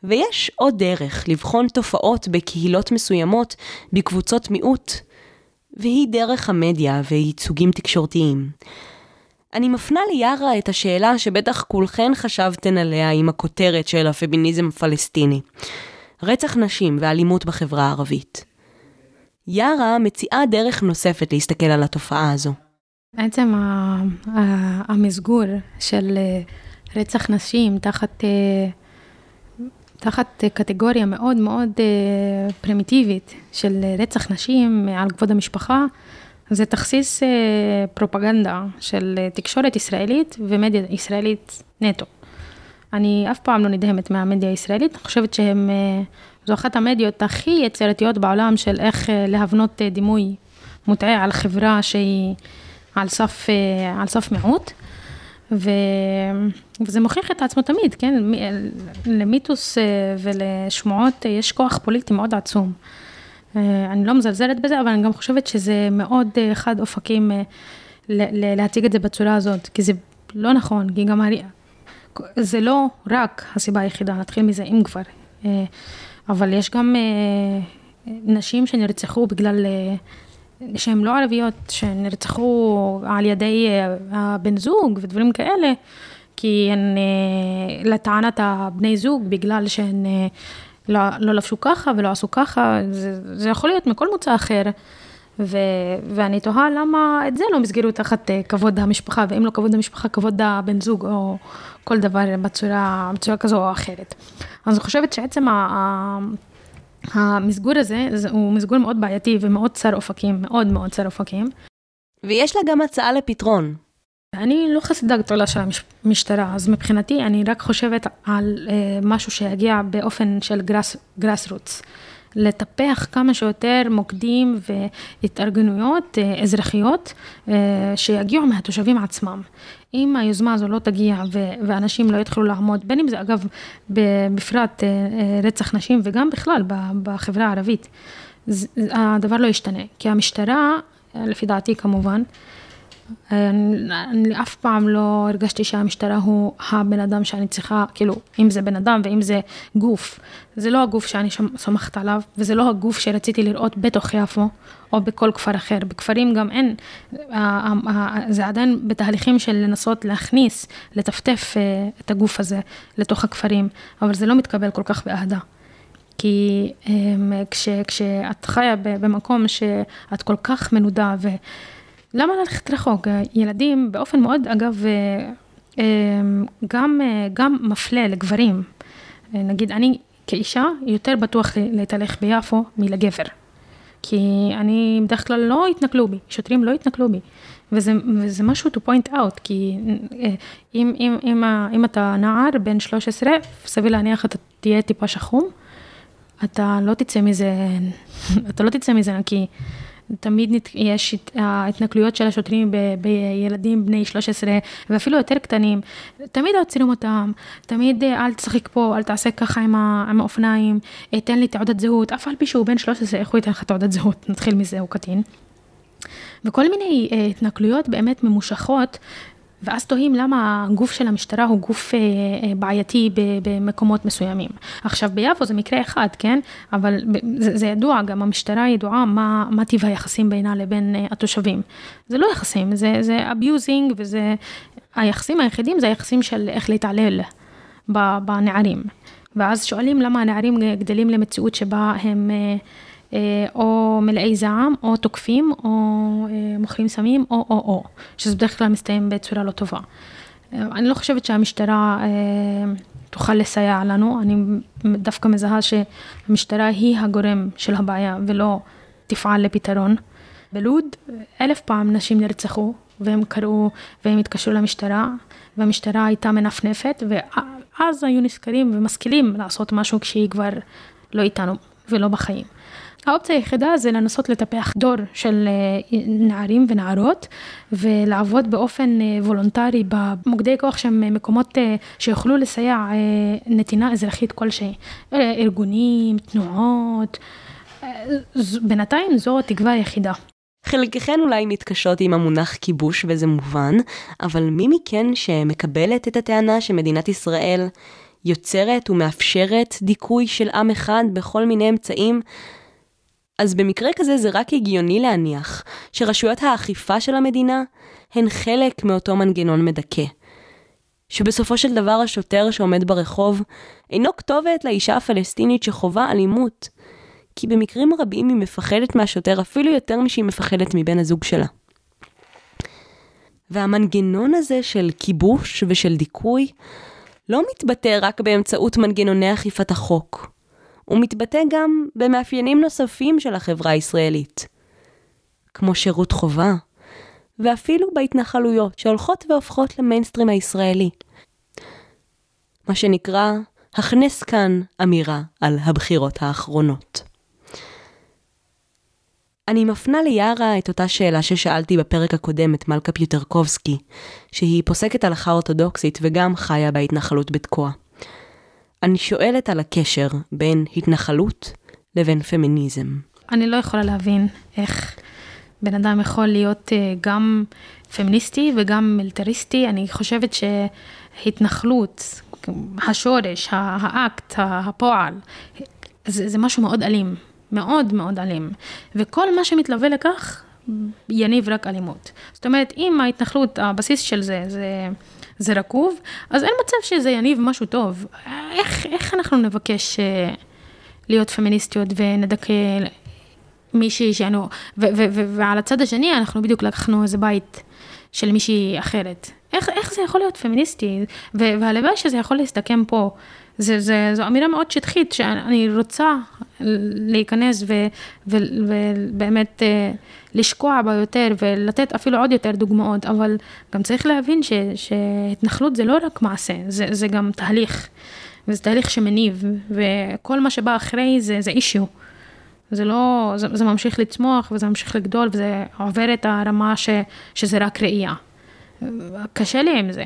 ויש עוד דרך לבחון תופעות בקהילות מסוימות בקבוצות מיעוט והיא דרך המדיה וייצוגים תקשורתיים. אני מפנה ליארה את השאלה שבטח כולכן חשבתן עליה עם הכותרת של הפמיניזם הפלסטיני. רצח נשים ואלימות בחברה הערבית. יארה מציעה דרך נוספת להסתכל על התופעה הזו.
בעצם המסגור של אה, רצח נשים תחת אה, תחת קטגוריה מאוד מאוד אה, פרימיטיבית של רצח נשים על כבוד המשפחה, זה תכסיס אה, פרופגנדה של תקשורת ישראלית ומדיה ישראלית נטו. אני אף פעם לא נדהמת מהמדיה הישראלית, אני חושבת שהם, אה, זו אחת המדיות הכי יצירתיות בעולם של איך להבנות דימוי מוטעה על חברה שהיא על סף, על סף מיעוט. ו... וזה מוכיח את עצמו תמיד, כן? למיתוס אה, ולשמועות יש כוח פוליטי מאוד עצום. אה, אני לא מזלזלת בזה, אבל אני גם חושבת שזה מאוד אה, חד אופקים להציג את זה בצורה הזאת, כי זה לא נכון, כי גם זה לא רק הסיבה היחידה, נתחיל מזה אם כבר, אבל יש גם נשים שנרצחו בגלל שהן לא ערביות, שנרצחו על ידי אה, הבן זוג ודברים כאלה, כי הן אה, לטענת הבני זוג, בגלל שהן אה, לא, לא לבשו ככה ולא עשו ככה, זה, זה יכול להיות מכל מוצא אחר. ו, ואני תוהה למה את זה לא מסגרו תחת כבוד המשפחה, ואם לא כבוד המשפחה, כבוד הבן זוג, או כל דבר בצורה, בצורה כזו או אחרת. אז אני חושבת שעצם ה... המסגור הזה הוא מסגור מאוד בעייתי ומאוד צר אופקים, מאוד מאוד צר אופקים.
ויש לה גם הצעה לפתרון.
אני לא חסידה גדולה של המשטרה, אז מבחינתי אני רק חושבת על אה, משהו שיגיע באופן של גראס רוץ. לטפח כמה שיותר מוקדים והתארגנויות אה, אזרחיות אה, שיגיעו מהתושבים עצמם. אם היוזמה הזו לא תגיע ואנשים לא יתחילו לעמוד, בין אם זה אגב בפרט רצח נשים וגם בכלל בחברה הערבית, הדבר לא ישתנה. כי המשטרה, לפי דעתי כמובן, אני אף פעם לא הרגשתי שהמשטרה הוא הבן אדם שאני צריכה, כאילו, אם זה בן אדם ואם זה גוף. זה לא הגוף שאני סומכת עליו, וזה לא הגוף שרציתי לראות בתוך יפו, או בכל כפר אחר. בכפרים גם אין, זה עדיין בתהליכים של לנסות להכניס, לטפטף אה, את הגוף הזה לתוך הכפרים, אבל זה לא מתקבל כל כך באהדה. כי אמ, כש, כשאת חיה במקום שאת כל כך מנודה ו... למה ללכת רחוק? ילדים באופן מאוד, אגב, אה, אה, גם, אה, גם מפלה לגברים. נגיד, אני כאישה יותר בטוח להתהלך ביפו מלגבר. כי אני בדרך כלל לא התנכלו בי, שוטרים לא התנכלו בי. וזה, וזה משהו to point out, כי אם, אם, אם, אם אתה נער בן 13, סביר להניח אתה תהיה טיפה שחום, אתה לא תצא מזה, אתה לא תצא מזה נקי. תמיד יש ההתנכלויות של השוטרים ב, בילדים בני 13 ואפילו יותר קטנים, תמיד עוצרים אותם, תמיד אה, אל תשחק פה, אל תעשה ככה עם, ה, עם האופניים, אה, תן לי תעודת זהות, אף על פי שהוא בן 13, איך הוא ייתן לך תעודת זהות, נתחיל מזה, הוא קטין. וכל מיני uh, התנכלויות באמת ממושכות ואז תוהים למה הגוף של המשטרה הוא גוף אה, אה, בעייתי במקומות מסוימים. עכשיו ביפו זה מקרה אחד, כן? אבל זה, זה ידוע, גם המשטרה ידועה מה, מה טיב היחסים בינה לבין אה, התושבים. זה לא יחסים, זה, זה abusing וזה, היחסים היחידים זה היחסים של איך להתעלל בנערים. ואז שואלים למה הנערים גדלים למציאות שבה הם... אה, או מלאי זעם, או תוקפים, או אה, מוכרים סמים, או או או, שזה בדרך כלל מסתיים בצורה לא טובה. אה, אני לא חושבת שהמשטרה תוכל לסייע לנו, אני דווקא מזהה שהמשטרה היא הגורם של הבעיה ולא תפעל לפתרון. בלוד אלף פעם נשים נרצחו והם קראו והם התקשרו למשטרה והמשטרה הייתה מנפנפת ואז היו נזכרים ומשכילים לעשות משהו כשהיא כבר לא איתנו ולא בחיים. האופציה היחידה זה לנסות לטפח דור של אה, נערים ונערות ולעבוד באופן אה, וולונטרי במוקדי כוח שהם מקומות אה, שיוכלו לסייע נתינה אזרחית כלשהי, ארגונים, תנועות, בינתיים זו התקווה היחידה.
חלקכן אולי מתקשות עם המונח כיבוש וזה מובן, אבל מי מכן שמקבלת את הטענה שמדינת ישראל יוצרת ומאפשרת דיכוי של עם אחד בכל מיני אמצעים, אז במקרה כזה זה רק הגיוני להניח שרשויות האכיפה של המדינה הן חלק מאותו מנגנון מדכא. שבסופו של דבר השוטר שעומד ברחוב אינו כתובת לאישה הפלסטינית שחווה אלימות, כי במקרים רבים היא מפחדת מהשוטר אפילו יותר משהיא מפחדת מבן הזוג שלה. והמנגנון הזה של כיבוש ושל דיכוי לא מתבטא רק באמצעות מנגנוני אכיפת החוק, הוא מתבטא גם במאפיינים נוספים של החברה הישראלית, כמו שירות חובה, ואפילו בהתנחלויות שהולכות והופכות למיינסטרים הישראלי. מה שנקרא, הכנס כאן אמירה על הבחירות האחרונות. אני מפנה ליארה את אותה שאלה ששאלתי בפרק הקודם את מלכה פיוטרקובסקי, שהיא פוסקת הלכה אורתודוקסית וגם חיה בהתנחלות בתקוע. אני שואלת על הקשר בין התנחלות לבין פמיניזם.
אני לא יכולה להבין איך בן אדם יכול להיות אה, גם פמיניסטי וגם מיליטריסטי. אני חושבת שהתנחלות, השורש, האקט, הפועל, זה, זה משהו מאוד אלים, מאוד מאוד אלים. וכל מה שמתלווה לכך יניב רק אלימות. זאת אומרת, אם ההתנחלות, הבסיס של זה, זה... זה רקוב, אז אין מצב שזה יניב משהו טוב. איך, איך אנחנו נבקש uh, להיות פמיניסטיות ונדכא מישהי שאנו, ועל הצד השני אנחנו בדיוק לקחנו איזה בית של מישהי אחרת. איך, איך זה יכול להיות פמיניסטי? והלוואי שזה יכול להסתכם פה. זה, זה, זו אמירה מאוד שטחית, שאני רוצה להיכנס ו, ו, ובאמת אה, לשקוע בה יותר ולתת אפילו עוד יותר דוגמאות, אבל גם צריך להבין ש, שהתנחלות זה לא רק מעשה, זה, זה גם תהליך, וזה תהליך שמניב, וכל מה שבא אחרי זה, זה אישיו. זה לא, זה, זה ממשיך לצמוח וזה ממשיך לגדול וזה עובר את הרמה ש, שזה רק ראייה. קשה לי עם זה.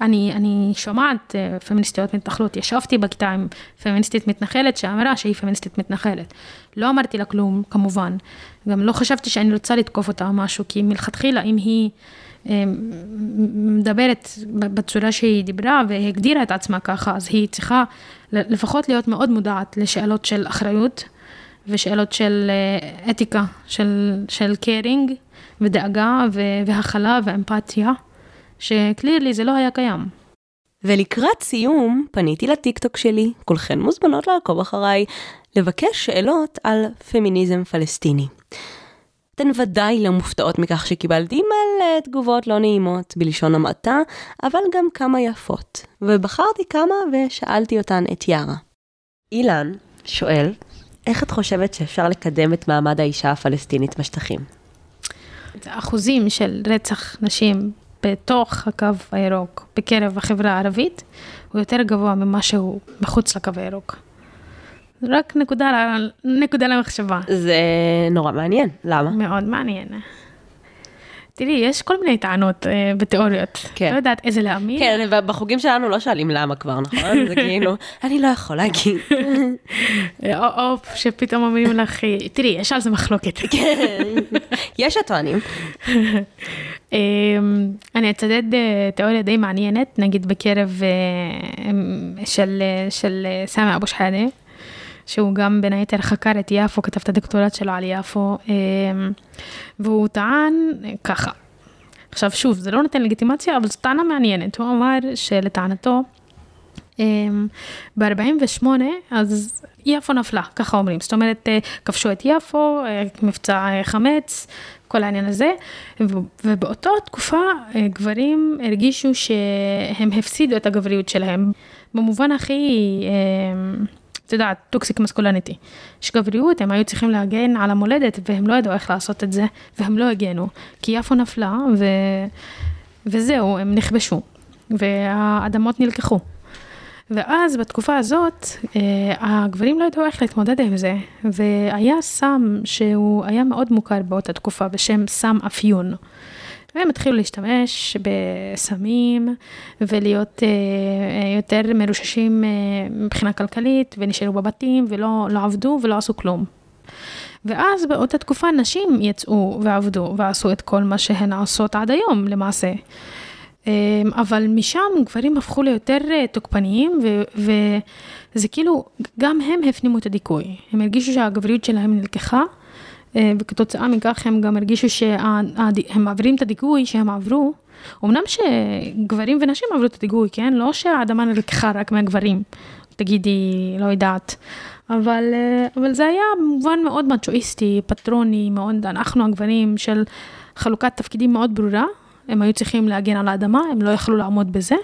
אני, אני שומעת uh, פמיניסטיות מתנחלות, ישבתי בכיתה עם פמיניסטית מתנחלת שאמרה שהיא פמיניסטית מתנחלת. לא אמרתי לה כלום, כמובן. גם לא חשבתי שאני רוצה לתקוף אותה או משהו, כי מלכתחילה, אם היא uh, מדברת בצורה שהיא דיברה והגדירה את עצמה ככה, אז היא צריכה לפחות להיות מאוד מודעת לשאלות של אחריות ושאלות של uh, אתיקה, של, של קיירינג ודאגה והכלה ואמפתיה. שקלירלי זה לא היה קיים.
ולקראת סיום, פניתי לטיקטוק שלי, כולכן מוזמנות לעקוב אחריי, לבקש שאלות על פמיניזם פלסטיני. אתן ודאי לא מופתעות מכך שקיבלתי מלא תגובות לא נעימות בלשון המעטה, אבל גם כמה יפות. ובחרתי כמה ושאלתי אותן את יארה. אילן שואל, איך את חושבת שאפשר לקדם את מעמד האישה הפלסטינית בשטחים?
אחוזים של רצח נשים בתוך הקו הירוק בקרב החברה הערבית הוא יותר גבוה ממה שהוא מחוץ לקו הירוק. רק נקודה, נקודה למחשבה.
זה נורא מעניין, למה?
מאוד מעניין. תראי, יש כל מיני טענות אה, בתיאוריות. כן. לא יודעת איזה להאמין.
כן, בחוגים שלנו לא שואלים למה כבר, נכון? זה כאילו, אני לא יכול להגיד.
או, או שפתאום אומרים לך, תראי, יש על זה מחלוקת.
כן, יש הטוענים.
אני אצדד אה, תיאוריה די מעניינת, נגיד בקרב אה, של, אה, של סמי אבו שחאדה. שהוא גם בין היתר חקר את יפו, כתב את הדוקטורט שלו על יפו, אמ, והוא טען ככה. עכשיו שוב, זה לא נותן לגיטימציה, אבל זו טענה מעניינת. הוא אמר שלטענתו, אמ, ב-48, אז יפו נפלה, ככה אומרים. זאת אומרת, אה, כבשו את יפו, אה, מבצע אה, חמץ, כל העניין הזה, ובאותה תקופה גברים הרגישו שהם הפסידו את הגבריות שלהם. במובן הכי... את יודעת, טוקסיק מסקולניטי. יש גבריות, הם היו צריכים להגן על המולדת, והם לא ידעו איך לעשות את זה, והם לא הגנו, כי יפו נפלה, ו... וזהו, הם נכבשו, והאדמות נלקחו. ואז בתקופה הזאת, אה, הגברים לא ידעו איך להתמודד עם זה, והיה סם שהוא היה מאוד מוכר באותה תקופה בשם סם אפיון. והם התחילו להשתמש בסמים ולהיות אה, יותר מרוששים אה, מבחינה כלכלית ונשארו בבתים ולא לא עבדו ולא עשו כלום. ואז באותה תקופה נשים יצאו ועבדו ועשו את כל מה שהן עושות עד היום למעשה. אה, אבל משם גברים הפכו ליותר אה, תוקפניים ו, וזה כאילו, גם הם הפנימו את הדיכוי. הם הרגישו שהגבריות שלהם נלקחה אה, וכתוצאה מכך הם גם הרגישו שהם מעבירים את הדיכוי שהם עברו. אמנם שגברים ונשים עברו את הדיכוי, כן? לא שהאדמה נלקחה רק מהגברים, תגידי, לא יודעת. אבל, אה, אבל זה היה במובן מאוד מצ'ואיסטי, פטרוני, מאוד, אנחנו הגברים של חלוקת תפקידים מאוד ברורה. הם היו צריכים להגן על האדמה, הם לא יכלו לעמוד בזה.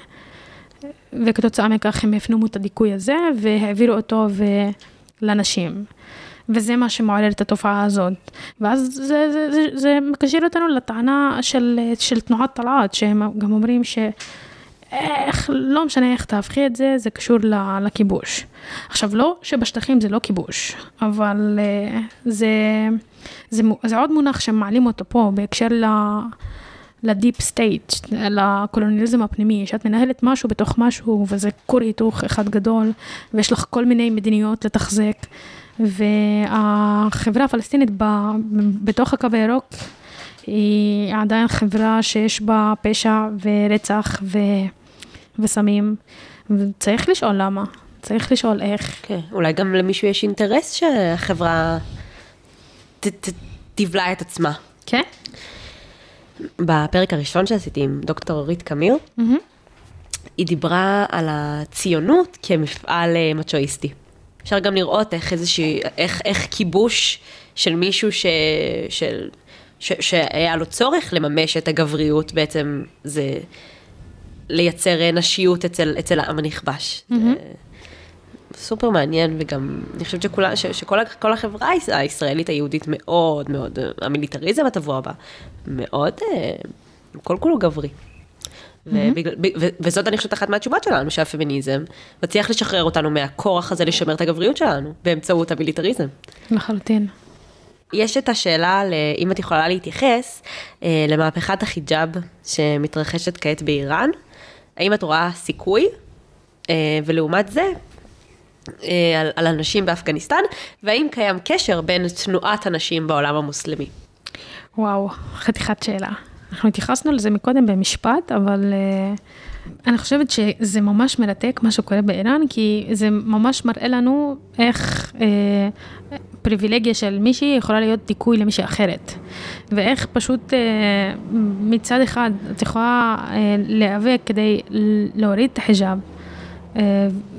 וכתוצאה מכך הם הפנימו את הדיכוי הזה והעבירו אותו לנשים. וזה מה שמעורר את התופעה הזאת. ואז זה, זה, זה, זה מקשר אותנו לטענה של, של תנועת טלעת, שהם גם אומרים ש... איך, לא משנה איך תהפכי את זה, זה קשור לכיבוש. עכשיו, לא שבשטחים זה לא כיבוש, אבל אה, זה, זה, זה עוד מונח שמעלים אותו פה בהקשר ל... ל deep state, לקולוניאליזם הפנימי, שאת מנהלת משהו בתוך משהו וזה כור היתוך אחד גדול ויש לך כל מיני מדיניות לתחזק והחברה הפלסטינית ב, בתוך הקו הירוק היא עדיין חברה שיש בה פשע ורצח ו, וסמים, וצריך לשאול למה, צריך לשאול איך.
כן, אולי גם למישהו יש אינטרס שהחברה ת, ת, תבלע את עצמה.
כן.
בפרק הראשון שעשיתי עם דוקטור אורית קמיר, mm-hmm. היא דיברה על הציונות כמפעל אה, מצ'ואיסטי. אפשר גם לראות איך איזושהי, איך, איך כיבוש של מישהו ש, של, ש, שהיה לו צורך לממש את הגבריות בעצם זה לייצר נשיות אצל, אצל העם הנכבש. Mm-hmm. סופר מעניין, וגם אני חושבת שכולה, ש, שכל כל החברה הישראלית היהודית מאוד מאוד, המיליטריזם הטבוע בה, מאוד, אה, כל כולו גברי. ובגלל, וזאת אני חושבת אחת מהתשובות שלנו, שהפמיניזם מצליח לשחרר אותנו מהכורח הזה לשמר את הגבריות שלנו, באמצעות המיליטריזם.
לחלוטין.
יש את השאלה, אם את יכולה להתייחס, אה, למהפכת החיג'אב שמתרחשת כעת באיראן. האם את רואה סיכוי, אה, ולעומת זה, אה, על, על הנשים באפגניסטן, והאם קיים קשר בין תנועת הנשים בעולם המוסלמי?
וואו, חתיכת שאלה. אנחנו התייחסנו לזה מקודם במשפט, אבל uh, אני חושבת שזה ממש מרתק מה שקורה באיראן, כי זה ממש מראה לנו איך uh, פריבילגיה של מישהי יכולה להיות דיכוי למישהי אחרת. ואיך פשוט uh, מצד אחד את יכולה uh, להיאבק כדי להוריד את החיג'אב, uh,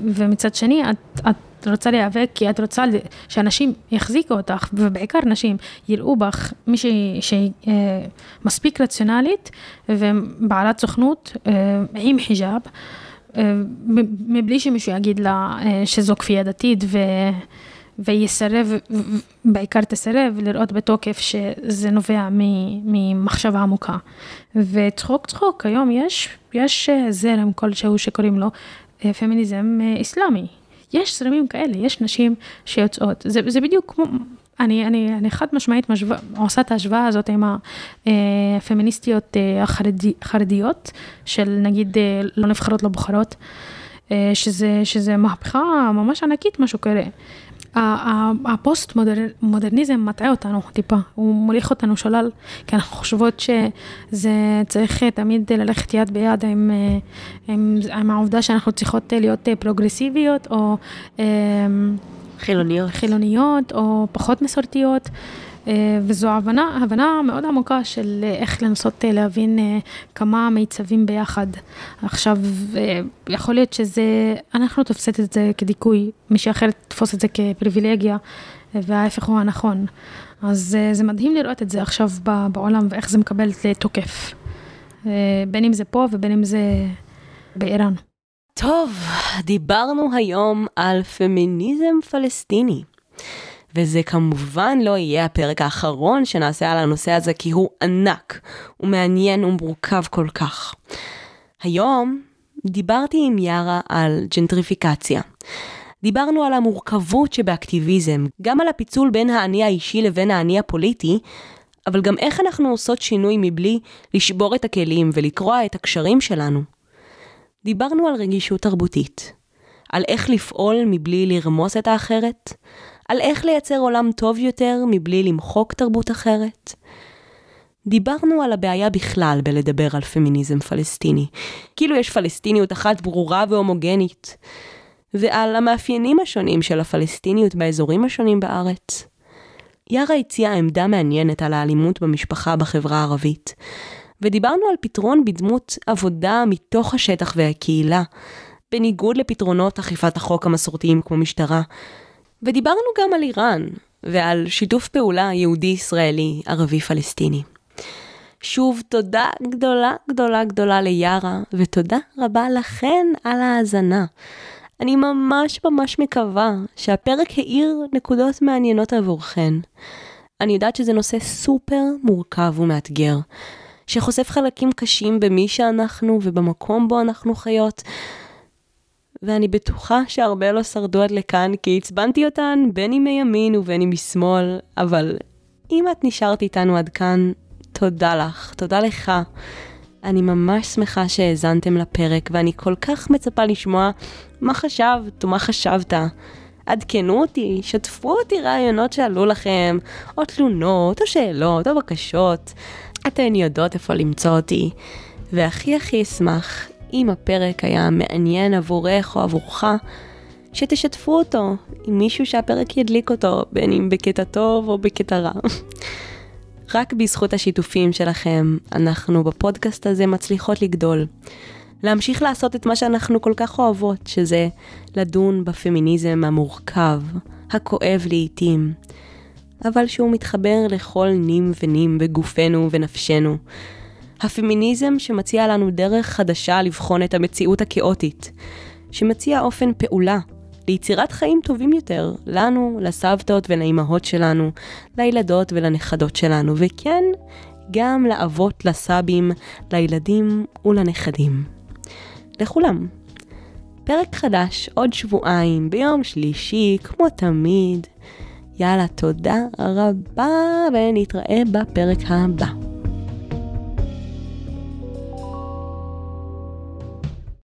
ומצד שני את, את רוצה להיאבק כי את רוצה שאנשים יחזיקו אותך, ובעיקר נשים, יראו בך מישהי שהיא אה, מספיק רציונלית ובעלת סוכנות אה, עם חיג'אב, אה, מבלי שמישהו יגיד לה שזו כפייה דתית ו... ויסרב, בעיקר תסרב, לראות בתוקף שזה נובע ממחשבה עמוקה. וצחוק צחוק, היום יש, יש זרם כלשהו שקוראים לו פמיניזם איסלאמי. יש זרמים כאלה, יש נשים שיוצאות. זה, זה בדיוק כמו, אני, אני, אני חד משמעית משווה, עושה את ההשוואה הזאת עם הפמיניסטיות אה, החרדי, החרדיות, של נגיד אה, לא נבחרות, לא בוחרות, אה, שזה, שזה מהפכה ממש ענקית מה שקורה. הפוסט מודרניזם מטעה אותנו טיפה, הוא מוליך אותנו שולל, כי אנחנו חושבות שזה צריך תמיד ללכת יד ביד עם, עם, עם העובדה שאנחנו צריכות להיות פרוגרסיביות או
חילוניות,
חילוניות או פחות מסורתיות. אה, וזו הבנה, הבנה מאוד עמוקה של אה, איך לנסות אה, להבין כמה מיצבים ביחד. עכשיו, יכול להיות שזה, אנחנו תופסת את זה כדיכוי, מישהי אחרת תתפוס את זה כפריבילגיה, וההפך הוא הנכון. אז זה מדהים לראות את זה עכשיו בעולם ואיך זה מקבל תוקף. בין אם זה פה ובין אם זה באיראן.
טוב, דיברנו היום על פמיניזם פלסטיני. וזה כמובן לא יהיה הפרק האחרון שנעשה על הנושא הזה, כי הוא ענק, הוא מעניין ומורכב כל כך. היום דיברתי עם יארה על ג'נטריפיקציה. דיברנו על המורכבות שבאקטיביזם, גם על הפיצול בין האני האישי לבין האני הפוליטי, אבל גם איך אנחנו עושות שינוי מבלי לשבור את הכלים ולקרוע את הקשרים שלנו. דיברנו על רגישות תרבותית, על איך לפעול מבלי לרמוס את האחרת, על איך לייצר עולם טוב יותר מבלי למחוק תרבות אחרת. דיברנו על הבעיה בכלל בלדבר על פמיניזם פלסטיני, כאילו יש פלסטיניות אחת ברורה והומוגנית, ועל המאפיינים השונים של הפלסטיניות באזורים השונים בארץ. יארה הציעה עמדה מעניינת על האלימות במשפחה בחברה הערבית, ודיברנו על פתרון בדמות עבודה מתוך השטח והקהילה, בניגוד לפתרונות אכיפת החוק המסורתיים כמו משטרה, ודיברנו גם על איראן, ועל שיתוף פעולה יהודי-ישראלי, ערבי-פלסטיני. שוב, תודה גדולה גדולה גדולה ליארה, ותודה רבה לכן על ההאזנה. אני ממש ממש מקווה שהפרק האיר נקודות מעניינות עבורכן. אני יודעת שזה נושא סופר מורכב ומאתגר, שחושף חלקים קשים במי שאנחנו ובמקום בו אנחנו חיות, ואני בטוחה שהרבה לא שרדו עד לכאן, כי עצבנתי אותן בין אם מימין ובין אם משמאל, אבל אם את נשארת איתנו עד כאן, תודה לך, תודה לך. אני ממש שמחה שהאזנתם לפרק, ואני כל כך מצפה לשמוע מה חשבת ומה חשבת. עדכנו אותי, שתפו אותי רעיונות שעלו לכם, או תלונות, או שאלות, או בקשות. אתן יודעות איפה למצוא אותי. והכי הכי אשמח אם הפרק היה מעניין עבורך או עבורך, שתשתפו אותו עם מישהו שהפרק ידליק אותו, בין אם בקטע טוב או בקטע רע. רק בזכות השיתופים שלכם, אנחנו בפודקאסט הזה מצליחות לגדול. להמשיך לעשות את מה שאנחנו כל כך אוהבות, שזה לדון בפמיניזם המורכב, הכואב לעיתים, אבל שהוא מתחבר לכל נים ונים בגופנו ונפשנו, הפמיניזם שמציע לנו דרך חדשה לבחון את המציאות הכאוטית, שמציע אופן פעולה ליצירת חיים טובים יותר, לנו, לסבתות ולאימהות שלנו, לילדות ולנכדות שלנו, וכן, גם לאבות, לסבים, לילדים ולנכדים. לכולם. פרק חדש עוד שבועיים, ביום שלישי, כמו תמיד. יאללה, תודה רבה, ונתראה בפרק הבא.